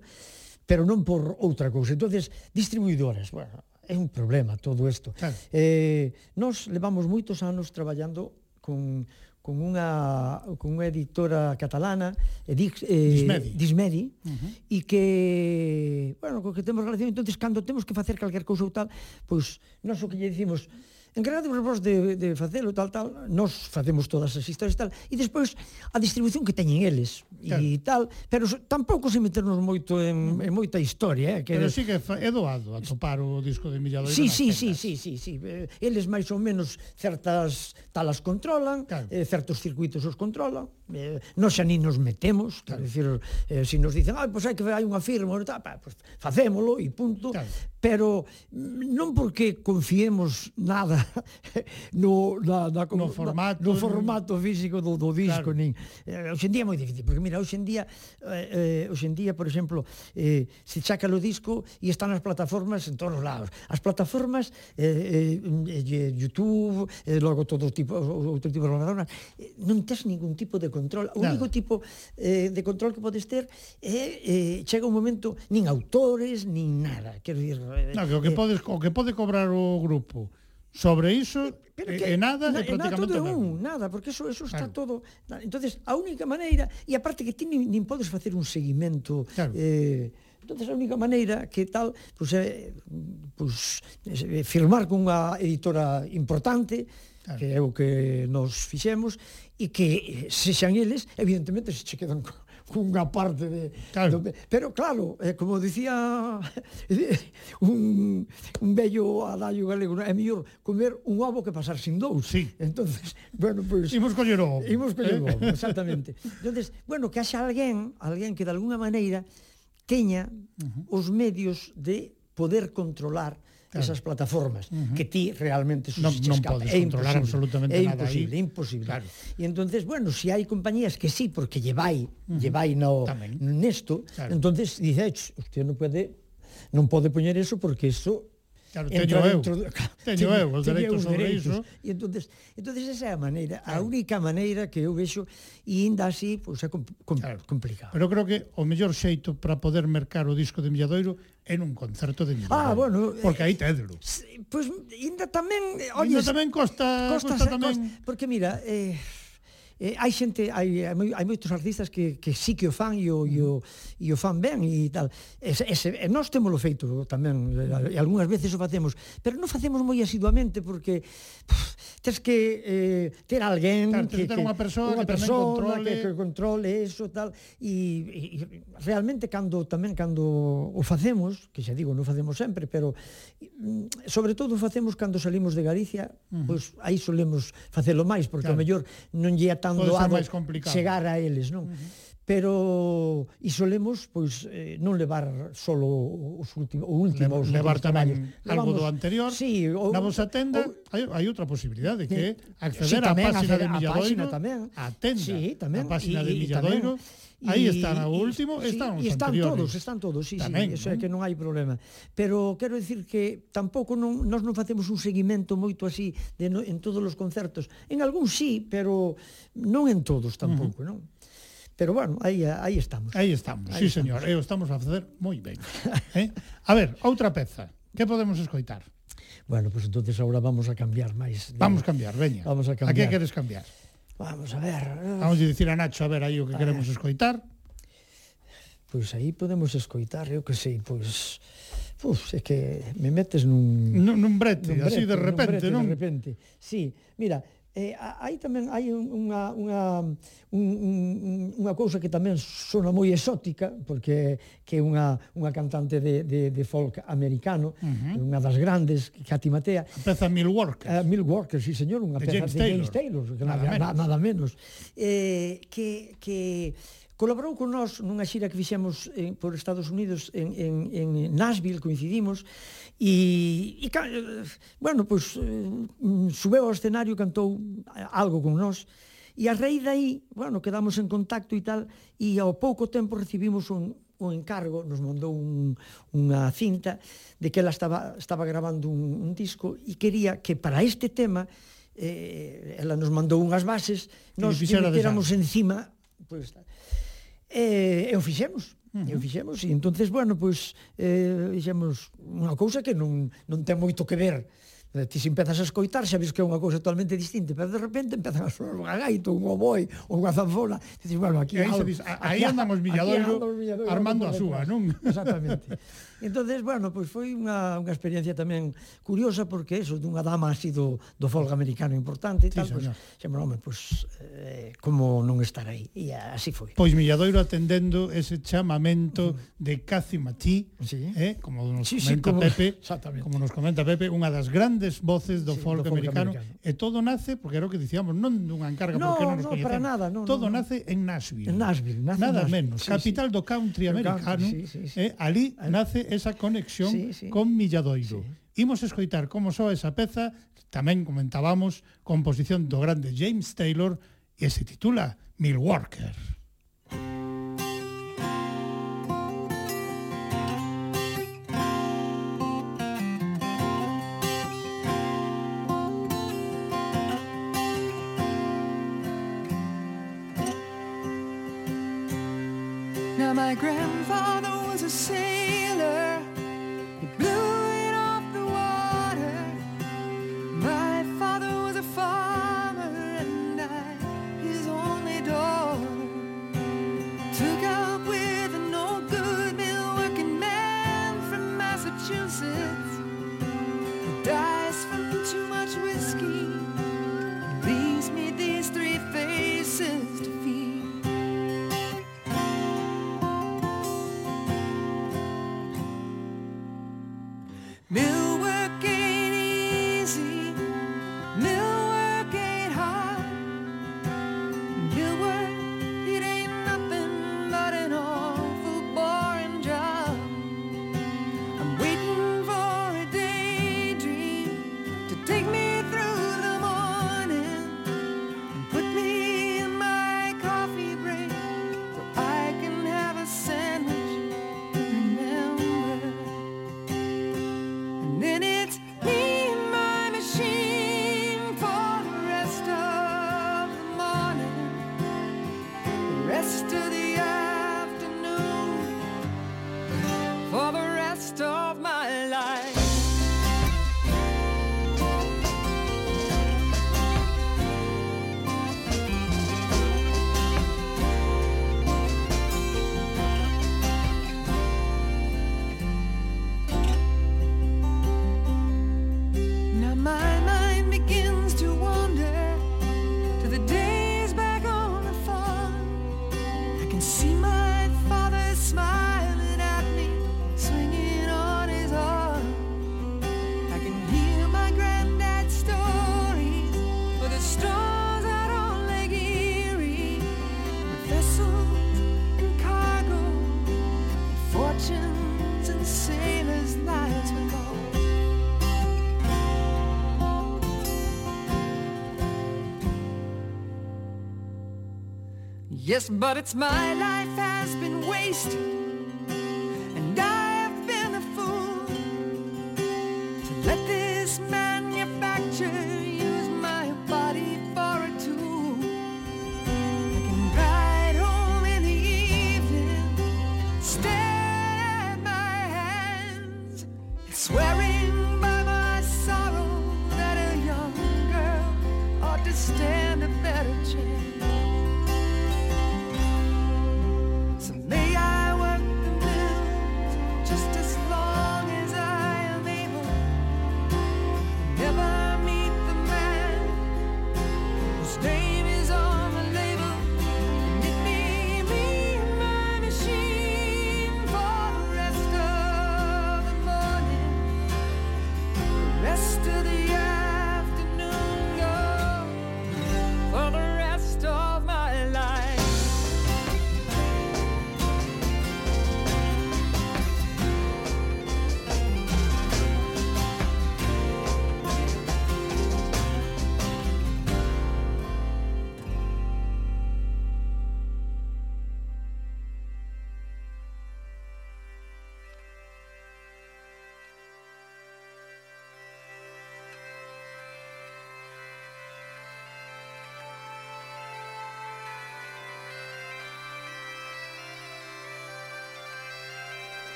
pero non por outra cousa. Entonces, distribuidoras, bueno, é un problema todo isto. Claro. Eh, nós levamos moitos anos traballando con con unha con unha editora catalana, Edix, eh, Dismedi, eh, Dismedi uh -huh. e que, bueno, co que temos relación, entonces cando temos que facer calquer cousa ou tal, pois nós o que lle dicimos, en vos de, de facelo tal tal, nós facemos todas as historias tal, e despois a distribución que teñen eles claro. e tal, pero tampouco se meternos moito en, en moita historia, eh, que Pero si que é doado atopar o disco de Milladoi. Si, si, si, si, si, si, eles máis ou menos certas talas controlan, claro. eh, certos circuitos os controlan, eh, non xa nin nos metemos, claro. decir, eh, se si nos dicen, "Ai, pois hai que hai unha firma", ou tal, pa, pois facémolo e punto. Claro. Pero non porque confiemos nada <laughs> no na, na, no, formato, na, no formato físico do, do disco claro. nin. Eh, hoxe en día é moi difícil, porque mira, hoxe en día eh, eh, hoxe en día, por exemplo, eh, se chaca o disco e están as plataformas en todos os lados. As plataformas eh, eh, eh, YouTube, eh, logo todo tipo outro tipo de plataformas, eh, non tes ningún tipo de control. O único Nada. tipo eh, de control que podes ter é eh, chega un momento nin autores, nin nada. Quero dicir, eh, no, que o que eh, podes o que pode cobrar o grupo sobre iso Pero eh, que, e nada na, é prácticamente nada. Todo un, nada, porque eso, eso está claro. todo... entonces a única maneira, e aparte que ti nin, nin podes facer un seguimento... Claro. Eh, entonces a única maneira que tal pues, eh, pues, firmar cunha editora importante claro. que é o que nos fixemos e que eh, sexan eles, evidentemente se che quedan co cunha parte de, claro. do, pero claro, eh, como dicía <laughs> un, un bello adallo galego, é mellor comer un ovo que pasar sin dous. Sí. Entonces, <laughs> bueno, pois pues, imos coller o ovo. Imos coller o ovo, <laughs> exactamente. Entonces, bueno, que haxa alguén, alguén que de alguna maneira teña uh -huh. os medios de poder controlar claro. esas plataformas uh -huh. que ti realmente non, non podes é controlar imposible, absolutamente é nada imposible, aí. imposible. Claro. E entonces, bueno, si hai compañías que sí, porque llevai, uh -huh. llevai no Tamén. nesto, claro. entonces dice, usted non pode non pode poñer eso porque eso Claro, teño eu. Dentro, teño eu os dereitos sobre iso. E entonces, entonces esa é a maneira, a única maneira que eu vexo e ainda así, pois é com, com, claro. complicado. Pero creo que o mellor xeito para poder mercar o disco de Milladoiro é nun concerto de Milladoiro. Ah, bueno, eh, porque aí tedlo. Pois pues, ainda tamén, eh, olles, ainda tamén costa, costa, costa tamén. Costa, porque mira, eh eh, hai xente hai, hai, hai moitos artistas que, que sí que o fan e o, mm. e o, e o fan ben e tal ese, ese, e nós temos feito tamén eh, e algunhas veces o facemos pero non facemos moi asiduamente porque pff, tens que eh, ter alguén claro, que, ter unha persoa, unha persona que, controle... que, que controle eso tal e, e realmente cando tamén cando o facemos que xa digo non facemos sempre pero mm, sobre todo facemos cando salimos de Galicia mm. pois aí solemos facelo máis porque claro. o mellor non lle ata tan Pode doado chegar a eles, non? Uh -huh pero e solemos pois eh, non levar solo os últimos o último os levar tamén traballos. algo do anterior. Sí, o, na vosa tenda o, hai, hai outra posibilidade que acceder sí, tamén, á páxina de Milladoiro, a, páxina tamén. a tenda, sí, tamén, a páxina de Milladoiro. Tamén, Aí están, o último, sí, están os e están anteriores. todos, están todos, sí, Tamén, sí, eso ¿no? é ¿eh? que non hai problema. Pero quero dicir que tampouco non nós non facemos un seguimento moito así de no, en todos os concertos. En algún sí, pero non en todos tampouco, uh -huh. non? Pero bueno, aí aí estamos. Aí estamos, aí sí, estamos. señor, e o estamos a facer moi ben. eh? A ver, outra peza. Que podemos escoitar? Bueno, pois pues entonces agora vamos a cambiar máis. De... Vamos a cambiar, veña. Vamos a cambiar. A que queres cambiar? Vamos a ver. Eh. Vamos a dicir a Nacho, a ver aí o que a queremos ver. escoitar. Pois aí podemos escoitar, eu que sei, pois... Uf, é que me metes nun... Nun, nun brete, nun brete así de repente, nun brete, non? De repente, sí. Mira, Eh, hai tamén hai unha, unha, un, un, unha cousa que tamén sona moi exótica, porque que é unha, unha cantante de, de, de folk americano, uh -huh. unha das grandes, Katy Matea. A peza Mil Workers. Uh, eh, Mil Workers, sí, señor, unha de peza James de Taylor. James Taylor, que nada, nada, menos. nada menos. Eh, que, que Colaborou con nós nunha xira que fixemos en, por Estados Unidos en, en, en Nashville, coincidimos, E, e eh, bueno, pois, subeu ao escenario, cantou algo con nós, e a rei dai, bueno, quedamos en contacto e tal, e ao pouco tempo recibimos un, un encargo, nos mandou un, unha cinta de que ela estaba, estaba grabando un, un disco e quería que para este tema eh, ela nos mandou unhas bases, nos que metéramos encima, pois, pues, eh, e o fixemos. Uh -huh. E fixemos, e entonces, bueno, pois, eh, fixemos unha cousa que non, non ten moito que ver ti se empezas a escoitar xa ves que é unha cousa totalmente distinta, pero de repente empezan a sonar unha gaita, un oboi, unha zanfona, e dices, bueno, aquí, aí, diz, aí andan os <laughs> milladoiro armando a súa, non? Exactamente. <laughs> entonces, bueno, pois pues foi unha, unha experiencia tamén curiosa porque eso dunha dama así do, do folk americano importante e tal, sí, pois, pues, sempre, home, pois, pues, eh, como non estar aí? E así foi. Pois Milladoiro atendendo ese chamamento mm. de Cathy Matí, sí. eh, como nos sí, comenta sí, como, Pepe, <laughs> como nos comenta Pepe, unha das grandes grandes voces do sí, folk, do folk americano, americano e todo nace, porque era o que dicíamos, non dunha encarga no, porque non nos no, para nada, no, todo no, nace en Nashville. En Nashville, nace nada Nashville, menos, sí, capital sí. do country americano. Country, sí, sí, sí. Eh, ali nace esa conexión sí, sí. con Milladoiro. Sí. Imos escoitar como soa esa peza, tamén comentábamos, composición do grande James Taylor, e se titula Milwaukee. diagram. Yes, but it's my life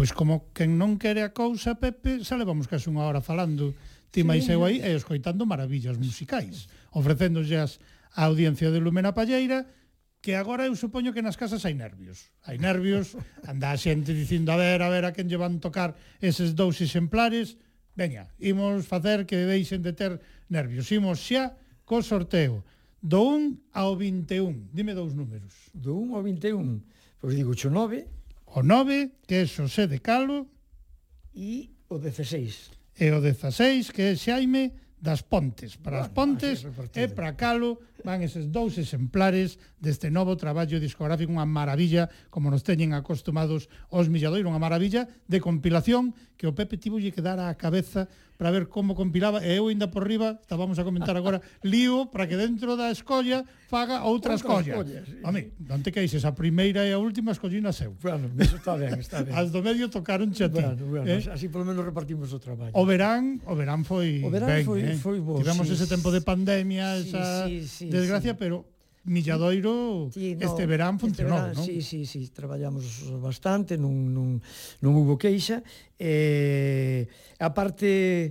Pois como quen non quere a cousa, Pepe, xa levamos case unha hora falando ti máis eu aí e escoitando maravillas musicais, ofrecéndollas á audiencia de Lumena Palleira que agora eu supoño que nas casas hai nervios. Hai nervios, <laughs> anda a xente dicindo a ver, a ver a quen lle van tocar eses dous exemplares. Veña, imos facer que deixen de ter nervios. Imos xa co sorteo. Do 1 ao 21. Dime dous números. Do 1 ao 21. Pois digo, xo 9 O 9, que é Xosé de Calo. E o 16. E o 16, que é Xaime das Pontes. Para bueno, as Pontes e para Calo van eses dous exemplares deste novo traballo discográfico, unha maravilla, como nos teñen acostumados os Milladoiro, unha maravilla de compilación que o Pepe tivo lle quedara á cabeza para ver como compilaba, e eu ainda por riba, estábamos a comentar agora, <laughs> lío para que dentro da escolla faga outra, outra escolla. escolla sí. A mí, non te queixes, a primeira e a última escollina seu. Bueno, eso está ben, está <laughs> ben. As do medio tocaron xa ti. Bueno, bueno, eh? así polo menos repartimos o traballo. O verán, o verán foi o verán ben, foi, eh? foi bo, Tivemos sí, ese tempo de pandemia, sí, esa sí, sí, desgracia, sí. pero Milladoiro sí, no, este verán funcionou, este verán, non? Sí, sí, sí, traballamos bastante, non, non, non hubo queixa. Eh, a parte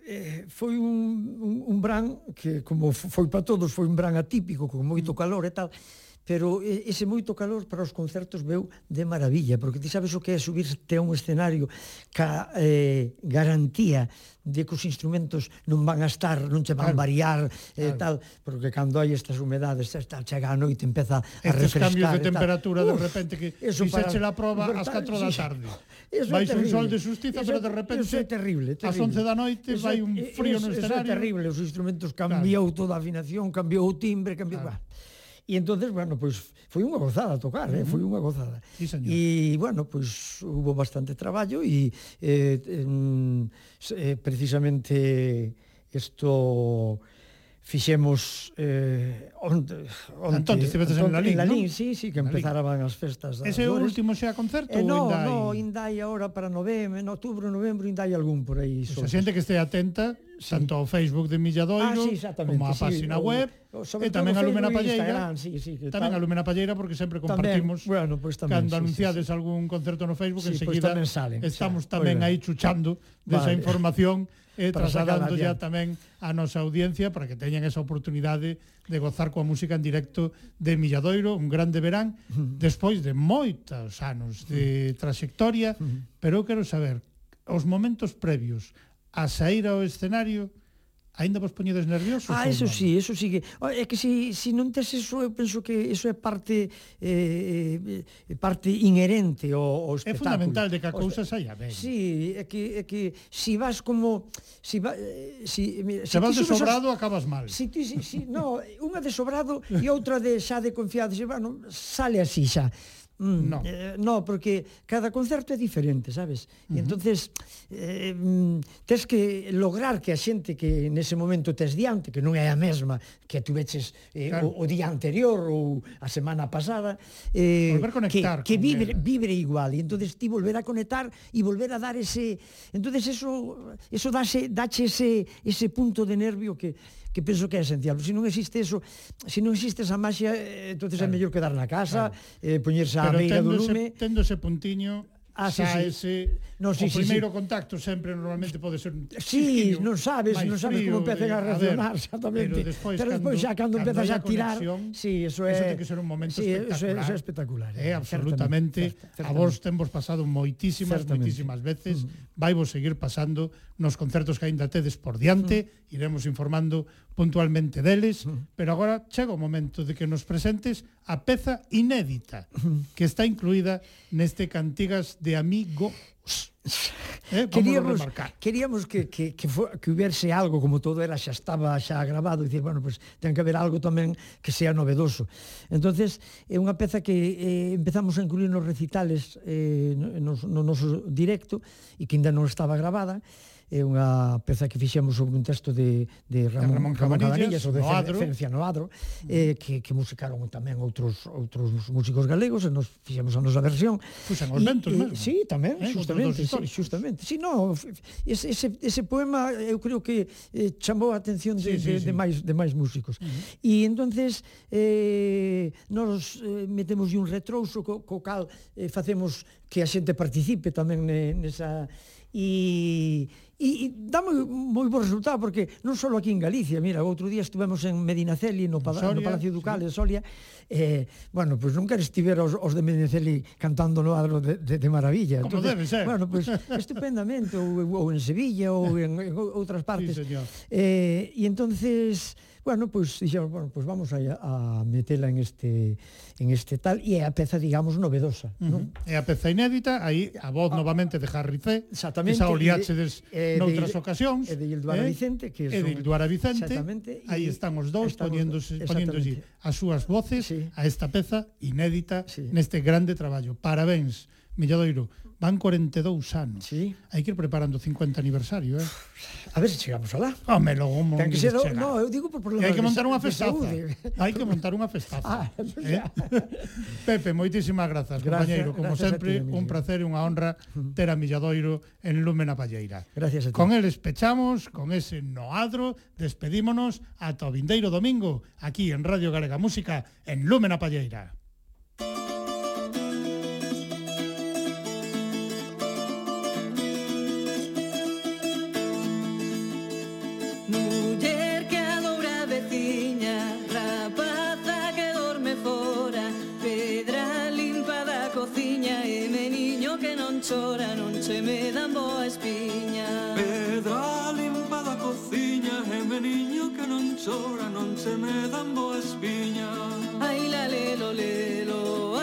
eh, foi un, un, un bran que como foi para todos foi un bran atípico con moito mm. calor e tal pero ese moito calor para os concertos veu de maravilla, porque ti sabes o que é subirte a un escenario ca eh, garantía de que os instrumentos non van a estar, non che van claro. variar eh, claro. eh, tal, porque cando hai estas humedades, esta chega a noite empeza a Estes refrescar. cambios de temperatura Uf, de repente que eso para, se la proba ás 4 da tarde. Eso vai un sol de justiza, eso, pero de repente eso é terrible, terrible. 11 da noite eso, vai un frío eso, no escenario. Eso é terrible, os instrumentos cambiou claro. toda a afinación, cambiou o timbre, cambiou claro. E entonces, bueno, pois pues, foi unha gozada tocar, eh? foi unha gozada. Sí, señor. E bueno, pois pues, hubo bastante traballo e eh, eh, precisamente isto fixemos eh, onde, onde Antón, estivetes en Lalín, en Lalín, ¿no? sí, sí, que empezaraban as festas das Ese é o último xa concerto? Eh, no, indai... no, indai agora para novembro, en outubro, novembro, indai algún por aí. Soltos. O sea, xente que este atenta, sí. tanto ao Facebook de Milladoiro, ah, sí, como á sí, página o, web, sobre e tamén a Lumena Palleira, sí, sí, que tamén tal... a Lumena Palleira, porque sempre compartimos, tamén, bueno, pues tamén, cando sí, anunciades sí, sí. algún concerto no Facebook, sí, enseguida pues tamén salen, estamos xa, tamén pois aí chuchando desa vale. información e trasladando ya tamén a nosa audiencia para que teñan esa oportunidade de gozar coa música en directo de Milladoiro, un grande verán, uh -huh. despois de moitos anos de trayectoria, uh -huh. pero eu quero saber, os momentos previos a sair ao escenario, Ainda vos poñedes nerviosos? Ah, eso sí, eso sí que... É que se, si, se si non tes eso, eu penso que eso é parte eh, eh, parte inherente ao, ao espectáculo. É fundamental de que a cousa saia ben. Sí, é que, é que si vas como... Si va, si, mira, se si vas de sobrado, acabas mal. Si, ti, si, si, no, unha de sobrado e outra de xa de confiado. Si, bueno, sale así xa. Mm, no. Eh, no, porque cada concerto é diferente, sabes? Uh -huh. E entonces eh, mm, tes que lograr que a xente que nese momento tes diante, que non é a mesma que tu veches eh, claro. o, o día anterior ou a semana pasada, eh, que, que vibre, el. vibre igual. E entonces ti volver a conectar e volver a dar ese... entonces eso, eso dáse, dache ese, ese punto de nervio que que penso que é esencial. Se non existe eso, se non existe esa maxia, eh, entonces claro. é mellor quedar na casa, claro. eh, poñerse á beira do lume. Tendo ese puntiño, Ah, sí, xa sí. ese no, sí, o sí, primeiro sí. contacto sempre normalmente pode ser un Sí, non sabes, non sabes frío, como empezan a reaccionar exactamente. Pero despois, pero despois cando, xa cando, cando empezas a tirar, conexión, sí, eso é Eso ten que ser un momento sí, espectacular. Eso é, eso é espectacular. É eh, eh, absolutamente. Certamente, a vos temos pasado moitísimas, certamente. moitísimas veces, mm. vai vos seguir pasando nos concertos que aínda tedes por diante, mm. iremos informando puntualmente deles, pero agora chega o momento de que nos presentes a peza inédita que está incluída neste Cantigas de Amigos. Eh, queríamos, queríamos que, que, que, fo, que hubiese algo, como todo era xa estaba xa grabado, e dicir, bueno, pues, ten que haber algo tamén que sea novedoso. entonces é unha peza que eh, empezamos a incluir nos recitales eh, no, no noso directo e que ainda non estaba grabada, é unha peza que fixemos sobre un texto de, de Ramón, Ramón Cabanillas, o de no Adro. Ferencia no Adro, mm. eh, que, que musicaron tamén outros outros músicos galegos e nos fixemos a nosa versión. Fuxan os ventos mesmo. Sí, tamén, eh, justamente, sí, justamente. Sí, no, ese, ese, ese poema eu creo que eh, chamou a atención de, sí, sí, de, sí. de máis de máis músicos. Uh -huh. E entonces eh, nos eh, metemos un retrouso co, co cal eh, facemos que a xente participe tamén ne, nesa e, e, e dame moi bo resultado porque non só aquí en Galicia, mira, outro día estivemos en Medinaceli no, Soria, no Palacio Ducal sí. en Solia, eh, bueno, pois pues nunca estiver os, os de Medinaceli cantando no adro de, de, de maravilla. Como Entonces, debe ser. Bueno, pois pues, <laughs> estupendamente ou, ou en Sevilla ou en, en outras partes. Sí, señor. Eh, e entonces Bueno, pois pues, dixeron, bueno, pois pues vamos a, a metela en este en este tal e é a peza, digamos, novedosa, uh -huh. non? É a peza inédita, aí a voz ah, novamente de Harry C, exactamente, esa oliáchedes eh, noutras de, ocasións. E de Ilduara eh, Vicente, que é de Ilduara Vicente, exactamente, aí están os dous poñéndose poñéndose as súas voces sí. a esta peza inédita sí. neste grande traballo. Parabéns, Milladoiro. Van 42 anos. Sí. Hai que ir preparando o 50 aniversario, eh? A ver se chegamos alá. Home, logo Ten que ser, no, eu digo por problemas. Hai que montar unha festaza. Hai que montar unha festaza. ah, <laughs> eh? <laughs> Pepe, moitísimas grazas, compañeiro. Como gracias sempre, ti, un placer e unha honra ter a Milladoiro en Lume na Palleira. Gracias a ti. Con eles pechamos, con ese noadro, despedímonos ata o vindeiro domingo, aquí en Radio Galega Música, en Lume na Palleira. chora non che me dan boas piñas Pedra limpa da cociña e meniño que non chora non se me dan boas piñas Ai la lelo lelo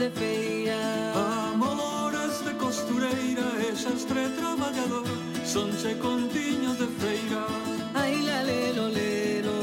de feira. Amoras de costureira e xastre traballador Sonche contiños de feira. Ai la lelo lelo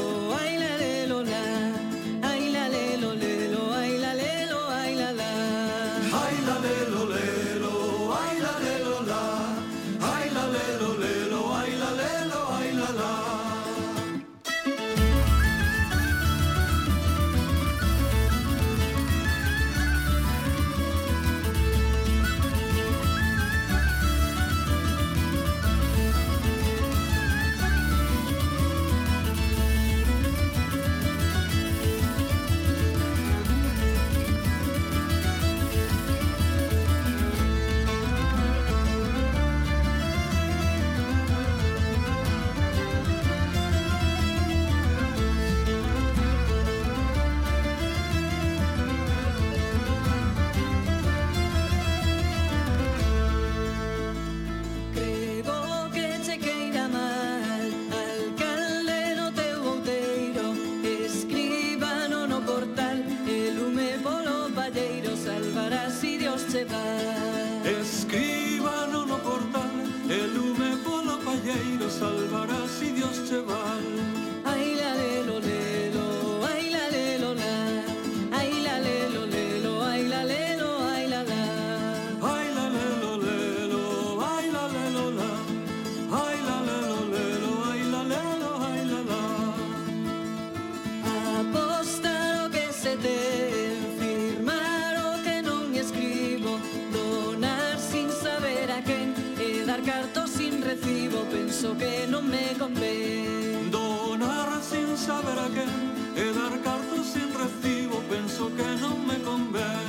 eso que non me convé. Donar sin saber a quen e dar cartas sin recibo, penso que non me convén